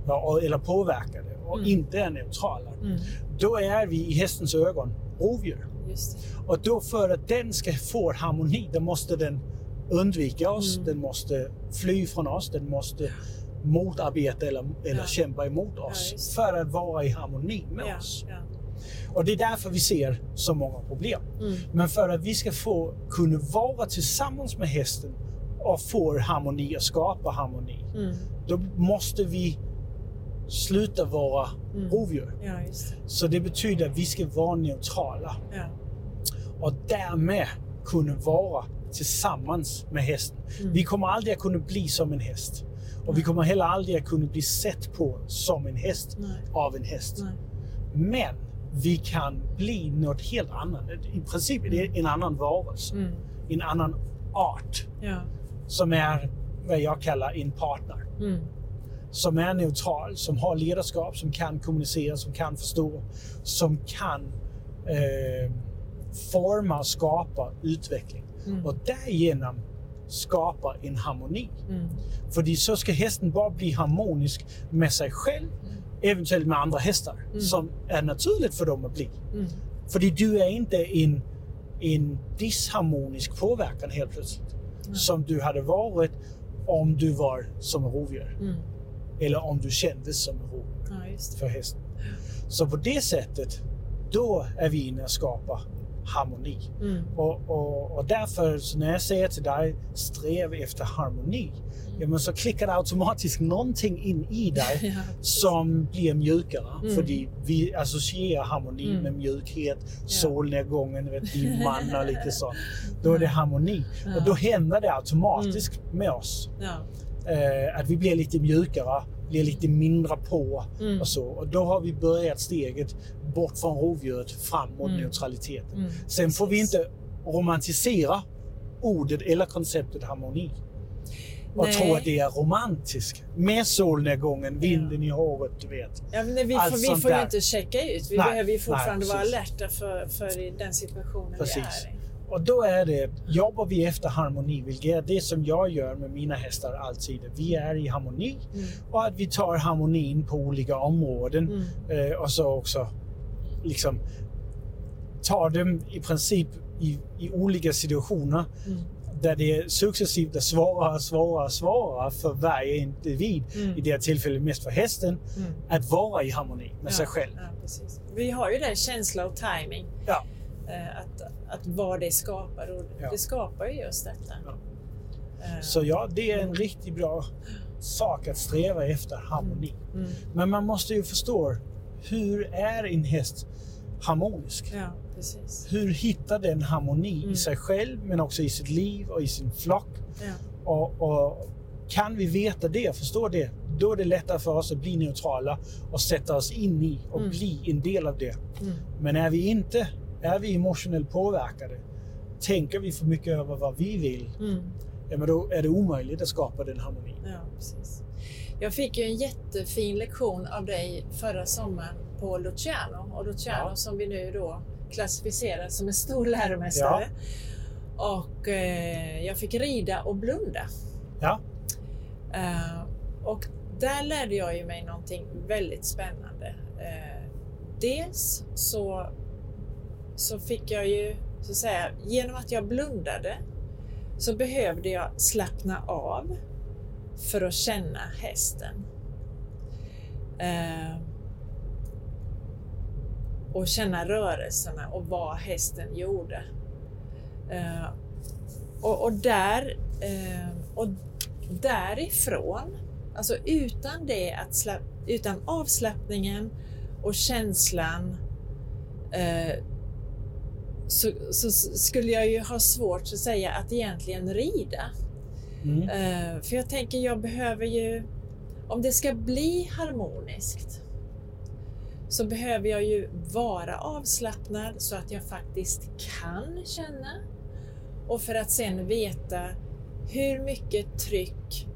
och- eller påverkade och Mm. inte är neutrala, Mm. då är vi i hästens ögon rovdjur. Och då för att den ska få harmoni, då måste den undvika oss, Mm. den måste fly från oss, den måste motarbeta eller, eller Ja. kämpa emot oss det. för att vara i harmoni med Ja, oss. ja. Och det är därför vi ser så många problem. Mm. Men för att vi ska få kunna vara tillsammans med hästen och få harmoni och skapa harmoni, Mm. då måste vi sluta vara Mm. rovdjur. Ja, det. Så det betyder att vi ska vara neutrala Ja. och därmed kunna vara tillsammans med hästen. Mm. Vi kommer aldrig att kunna bli som en häst. Och vi kommer heller aldrig att kunna bli sett på som en häst Nej. av en häst. Nej. Men vi kan bli något helt annat. I princip är det en annan varelse. Mm. En annan art. Ja. Som är vad jag kallar en partner. Mm. Som är neutral, som har ledarskap, som kan kommunicera, som kan förstå. Som kan eh, forma, skapa utveckling. Mm. Och därigenom skapa en harmoni. Mm. För så ska hästen bara bli harmonisk med sig själv, eventuellt med andra hästar, Mm. som är naturligt för dem att bli. Mm. För du är inte en, en disharmonisk påverkan helt plötsligt. Som du hade varit om du var som en rovdjur. Mm. Eller om du kändes som en rovdjur Ja, för hästen. Så på det sättet, då är vi inne och skapar harmoni. Mm. Och, och, och därför, när jag säger till dig, sträv efter harmoni. Ja, men så klickar det automatiskt någonting in i dig [LAUGHS] Ja. som blir mjukare. Mm. För vi associerar harmoni Mm. med mjukhet, solnedgången, vet, din [LAUGHS] man och lite sånt. Då är Mm. det harmoni. Ja. Och då händer det automatiskt med oss. Ja. Eh, att vi blir lite mjukare, blir lite mindre på Mm. och så. Och då har vi börjat steget bort från rovdjuret fram mot Mm. neutraliteten. Mm. Sen får vi inte romantisera ordet eller konceptet harmoni. Och Nej. tro att det är romantiskt. Med solnedgången, vinden i håret, du vet. Ja, men vi, Allt får, vi får ju inte checka ut. Vi Nej, behöver ju fortfarande nej, vara alerta för, för den situationen Precis. vi är i. Och då är det, jobbar vi efter harmoni, vilket är det som jag gör med mina hästar alltid. Vi är i harmoni Mm. och att vi tar harmonin på olika områden. Mm. Eh, och så också liksom tar dem i princip i, i olika situationer Mm. där det successivt är svårare, svårare, svårare för varje individ, Mm. i det här tillfället mest för hästen, Mm. att vara i harmoni med Ja, sig själv. Ja. Vi har ju den känsla och timing Ja. Eh, att, att vad det skapar och Ja. det skapar ju just detta. Ja. Eh, Så ja, det är en riktigt bra sak att sträva efter harmoni. mm. Men man måste ju förstå, hur är en häst harmonisk? Ja. Hur hittar den harmoni Mm. i sig själv, men också i sitt liv och i sin flock? Ja. Och, och kan vi veta det, förstå det, då är det lättare för oss att bli neutrala och sätta oss in i och Mm. bli en del av det. Mm. Men är vi inte Är vi emotionellt påverkade, tänker vi för mycket över vad vi vill, Mm. ja, men då är det omöjligt att skapa den harmonin. Ja, precis. Jag fick ju en jättefin lektion av dig förra sommaren på Luciano. Och Luciano Ja. som vi nu då klassificerar som en stor läromästare. Och eh, jag fick rida och blunda. Ja, Eh, och där lärde jag ju mig någonting väldigt spännande. Eh, dels så, så fick jag ju, så att säga, genom att jag blundade så behövde jag slappna av för att känna hästen. Eh, och känna rörelserna och vad hästen gjorde. Eh, och, och där eh, och därifrån, alltså utan det att slapp, utan avslappningen och känslan eh, så, så skulle jag ju ha svårt att säga att egentligen rida. mm. Eh, för jag tänker, jag behöver ju, om det ska bli harmoniskt, så behöver jag ju vara avslappnad så att jag faktiskt kan känna. Och för att sen veta hur mycket tryck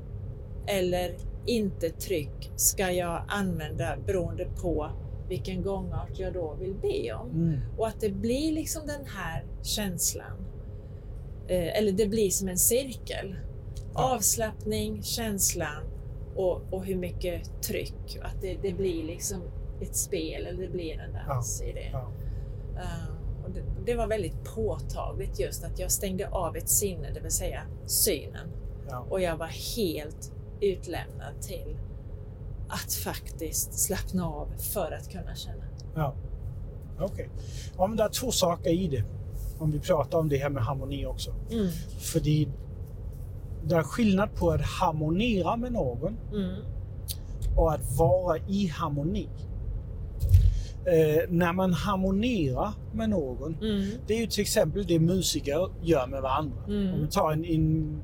eller inte tryck ska jag använda beroende på vilken gångart jag då vill be om. Mm. Och att det blir liksom den här känslan. Eh, eller det blir som en cirkel. Ja. Avslappning, känslan och, och hur mycket tryck. Att det, det blir liksom ett spel eller det blir en dans i det. Ja. Eh, och det. Det var väldigt påtagligt just att jag stängde av ett sinne, det vill säga synen. Ja. Och jag var helt utlämnad till att faktiskt slappna av för att kunna känna. Ja. Okej. Ja, men det är två saker i det. Om vi pratar om det här med harmoni också. Mm. För det är skillnad på att harmonera med någon Mm. och att vara i harmoni. Eh, när man harmonerar med någon, Mm. det är ju till exempel det musiker gör med varandra. Mm. Om vi tar en, en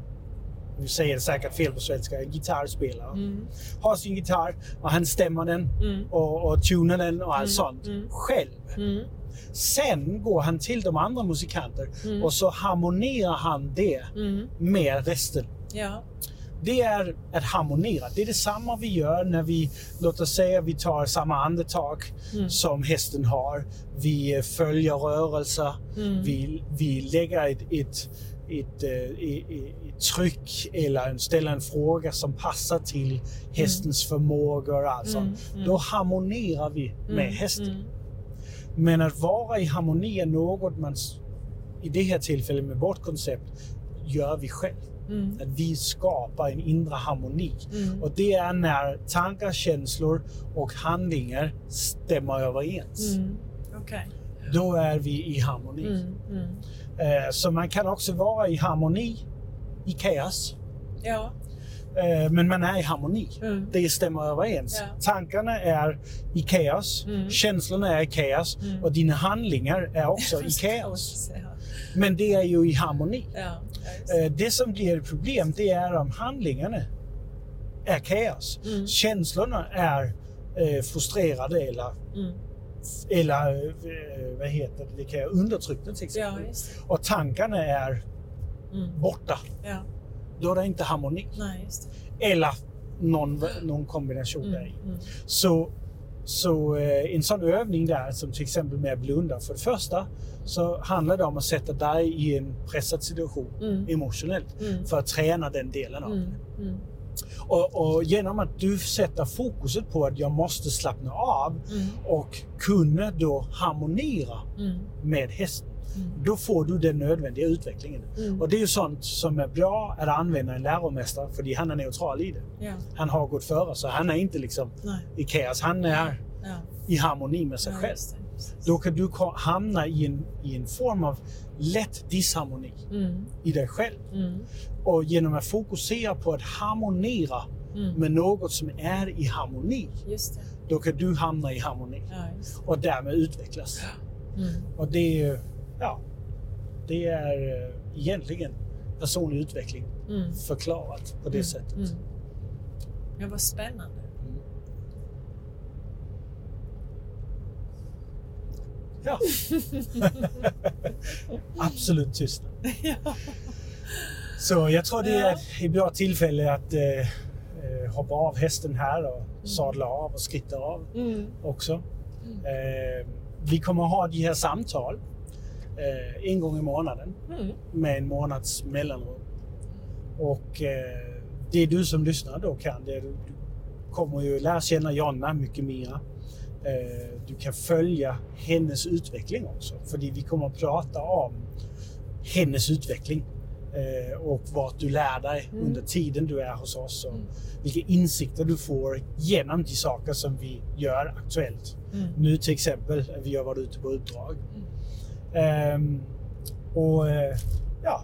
vi säger säkert fel på svenska, en gitarrspelare. Mm. Har sin gitarr och han stämmer den Mm. och, och tunar den och allt Mm, sånt mm. själv. Mm. Sen går han till de andra musikanter och så harmonerar han det med resten. Ja. Det är att harmonera. Det är detsamma vi gör när vi, låt oss säga vi tar samma andetag Mm. som hästen har. Vi följer rörelser. Mm. Vi, vi lägger ett, ett, ett, eh, ett tryck eller en, ställer en fråga som passar till hästens förmågor och allt Mm, sånt. mm. Då harmonerar vi med Mm, hästen. mm. Men att vara i harmoni är något man i det här tillfället med vårt koncept gör vi själv. Mm. Att vi skapar en inre harmoni. Mm. Och det är när tankar, känslor och handlingar stämmer överens. Mm. Okej. Då är vi i harmoni. Eh, Så man kan också vara i harmoni i kaos. Ja. Eh, Men man är i harmoni. Mm. Det stämmer överens. Ja. Tankarna är i kaos, Mm. känslorna är i kaos Mm. och dina handlingar är också i [LAUGHS] kaos. Men det är ju i harmoni. Ja. Det. Eh, Det som blir ett problem det är om handlingarna är kaos. Mm. Känslorna är frustrerade eller, Mm. Eller eh, vad heter det, det undertryckta till Ja, exempel. det. Och tankarna är Mm. borta. Ja. Då är det inte harmoni. Nej, det. Eller någon, någon kombination där i. Mm. Mm. Så, så eh, en sån övning där, som till exempel med att blunda. För det första så handlar det om att sätta dig i en pressad situation Mm. emotionellt Mm. för att träna den delen av Mm. det. Och, och genom att du sätter fokuset på att jag måste slappna av Mm. och kunna då harmonera Mm. med hästen. Mm. Då får du den nödvändiga utvecklingen. Mm. Och det är ju sånt som är bra att använda en läromästare för han är neutral i det. Ja. Han har gått före så han är inte liksom Nej. i kaos. Han är Ja. i harmoni med sig Ja, själv. Då kan du hamna i en, i en form av lätt disharmoni Mm. i dig själv. Mm. Och genom att fokusera på att harmonera Mm. med något som är i harmoni, då kan du hamna i harmoni Ja, och därmed utvecklas. Och det är, ja, det är eh, egentligen personlig utveckling Mm. förklarat på det Mm. sättet. Mm. Ja, vad spännande. Ja. [LAUGHS] Absolut tystnad. Så jag tror det är ett bra tillfälle att eh, eh, hoppa av hästen här och sadla av och skritta av Mm. också. Eh, vi kommer ha de här samtal eh, en gång i månaden Mm. med en månads mellanrum. Och eh, det du som lyssnar då kan, det är, du kommer ju lära känna Jonna mycket mer. Eh, du kan följa hennes utveckling också. För vi kommer att prata om hennes utveckling eh, och vad du lär dig Mm. under tiden du är hos oss och Mm. vilka insikter du får genom de saker som vi gör aktuellt. Mm. Nu till exempel, vi har varit ute på uppdrag. Ehm, och eh, ja,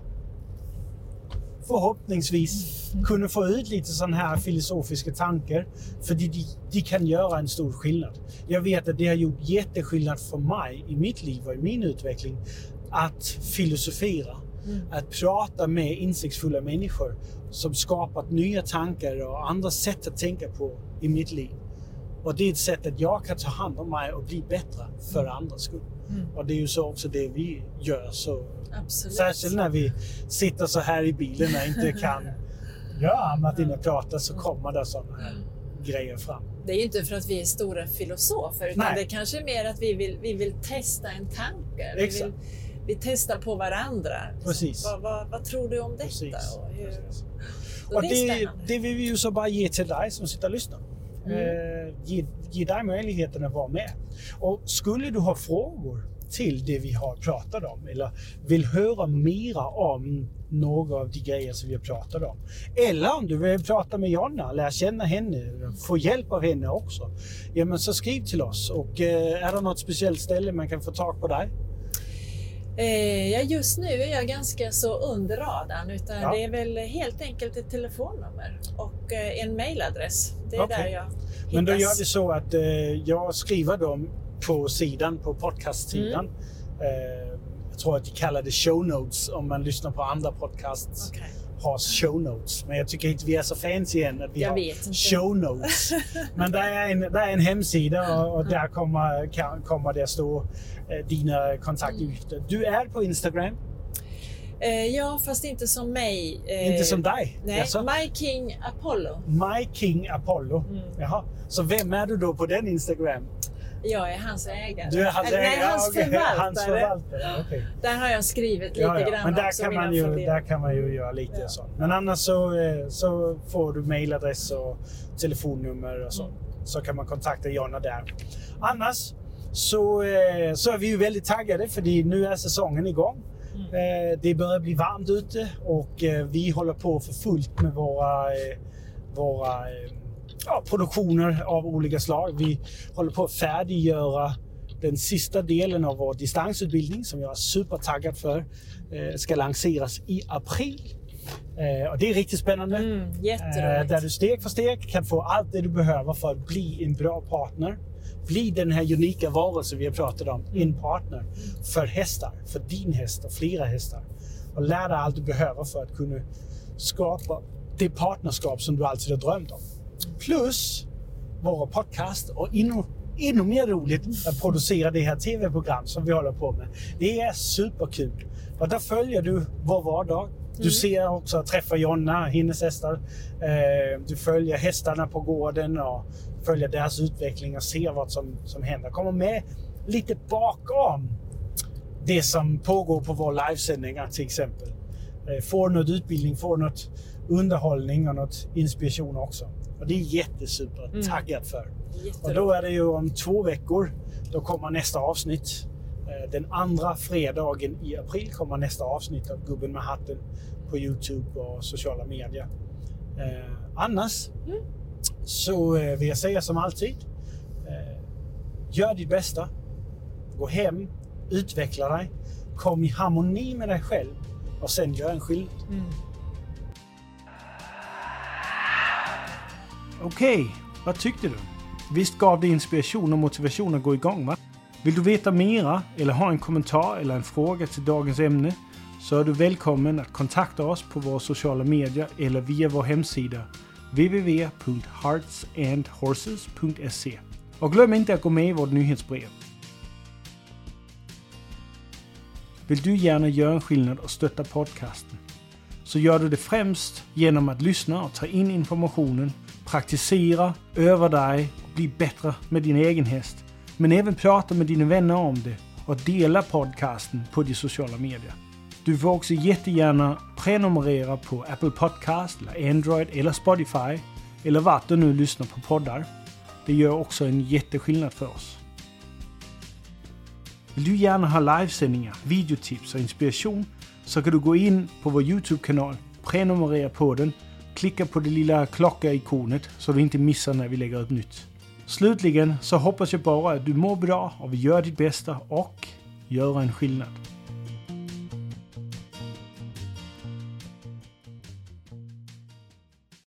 förhoppningsvis kunna få ut lite sådana här filosofiska tankar. För de, de, de kan göra en stor skillnad. Jag vet att det har gjort jätteskillnad för mig i mitt liv och i min utveckling att filosofera. Mm. Att prata med insiktsfulla människor som skapat nya tankar och andra sätt att tänka på i mitt liv. Och det är ett sätt att jag kan ta hand om mig och bli bättre för andras skull. Mm. Och det är ju så också det vi gör. Så Absolut. Särskilt när vi sitter så här i bilen och inte [LAUGHS] kan göra annat än att prata så kommer det sådana här grejer fram. Det är ju inte för att vi är stora filosofer utan Nej. det är kanske mer att vi vill, vi vill testa en tanke. Vi, vill, vi testar på varandra. Precis. Vad, vad, vad tror du om detta? Precis. Och hur... Precis. Och det är det, det vill vi ju så bara ge till dig som sitter och lyssnar. Mm. Eh, ge, ge dig möjligheten att vara med. Och skulle du ha frågor till det vi har pratat om eller vill höra mera om några av de grejer som vi har pratat om. Eller om du vill prata med Jonna, lära känna henne, få hjälp av henne också. Ja men så skriv till oss och eh, är det något speciellt ställe man kan få tag på dig? Eh, ja, just nu är jag ganska så under radarn utan Ja. det är väl helt enkelt ett telefonnummer och eh, en mailadress. Det är Okej. där jag hittas. Men då gör det så att jag skriver dem på sidan, på podcastsidan. Mm. Eh, jag tror att de kallar det show notes om man lyssnar på andra podcasts. Okej. Har show notes. Men jag tycker inte vi är så fancy än att vi Jag har show notes. [LAUGHS] Men det är en, det är en hemsida och, och där kommer, kan, kommer det stå eh, dina kontaktuppgifter. Du är på Instagram, Eh, ja, fast inte som mig. Eh, inte som dig. Nej, Jaså? My King Apollo. My King Apollo. Mm. Jaha. Så vem är du då på den Instagram? Jag är hans ägare. Du är hans Eller, Nej, ägare? hans förvaltare. Hans förvaltare. okej. Där har jag skrivit lite Ja, ja. grann Men där också, kan, man ju, funderingar. där kan man ju göra lite Ja. sånt. Men annars så, eh, så får du mailadress och telefonnummer och så. Mm. Så kan man kontakta Jonna där. Annars så, eh, så är vi ju väldigt taggade för nu är säsongen igång. Mm. Eh, Det börjar bli varmt ute och vi håller på för fullt med våra, våra ja, produktioner av olika slag. Vi håller på att färdiggöra den sista delen av vår distansutbildning som jag är supertaggad för. Eh, ska lanseras i april. Eh, och det är riktigt spännande. Mm, Eh, där du steg för steg kan få allt det du behöver för att bli en bra partner. Bli den här unika varelsen vi har pratat om, en partner för hästar, för din häst och flera hästar. Och lär dig allt du behöver för att kunna skapa det partnerskap som du alltid har drömt om. Plus våra podcast och ännu, ännu mer roligt att producera det här tv-program som vi håller på med. Det är superkul. Och där följer du vår vardag. Du ser också och träffar Jonna, hennes hästar. Eh, du följer hästarna på gården och följer deras utveckling och ser vad som, som händer. Kommer med lite bakom det som pågår på våra livesändningar till exempel. Eh, får något utbildning, får något underhållning och något inspiration också. Och det är jättesuper Mm. för. Och Jätteroligt. då är det ju om två veckor. Då kommer nästa avsnitt. Eh, Den andra fredagen i april kommer nästa avsnitt av Gubben med hatten på Youtube och sociala medier. Eh, annars Mm. så eh, vill jag säga som alltid. Gör ditt bästa. Gå hem, utveckla dig, kom i harmoni med dig själv och sen gör en skillnad. Mm. Okej, vad tyckte du? Visst gav det inspiration och motivation att gå igång va? Vill du veta mera eller ha en kommentar eller en fråga till dagens ämne så är du välkommen att kontakta oss på våra sociala medier eller via vår hemsida www.heartsandhorses.se. Och glöm inte att gå med i vårt nyhetsbrev. Vill du gärna göra en skillnad och stötta podcasten så gör du det främst genom att lyssna och ta in informationen, praktisera, öva dig och bli bättre med din egen häst. Men även prata med dina vänner om det och dela podcasten på de sociala medier. Du får också jättegärna prenumerera på Apple Podcast, eller Android eller Spotify eller vart du nu lyssnar på poddar. Det gör också en jätteskillnad för oss. Vill du gärna ha livesändningar, videotips och inspiration så kan du gå in på vår Youtube-kanal, prenumerera på den, klicka på det lilla klocka-ikonet så du inte missar när vi lägger upp nytt. Slutligen så hoppas jag bara att du mår bra och vill göra ditt bästa och göra en skillnad.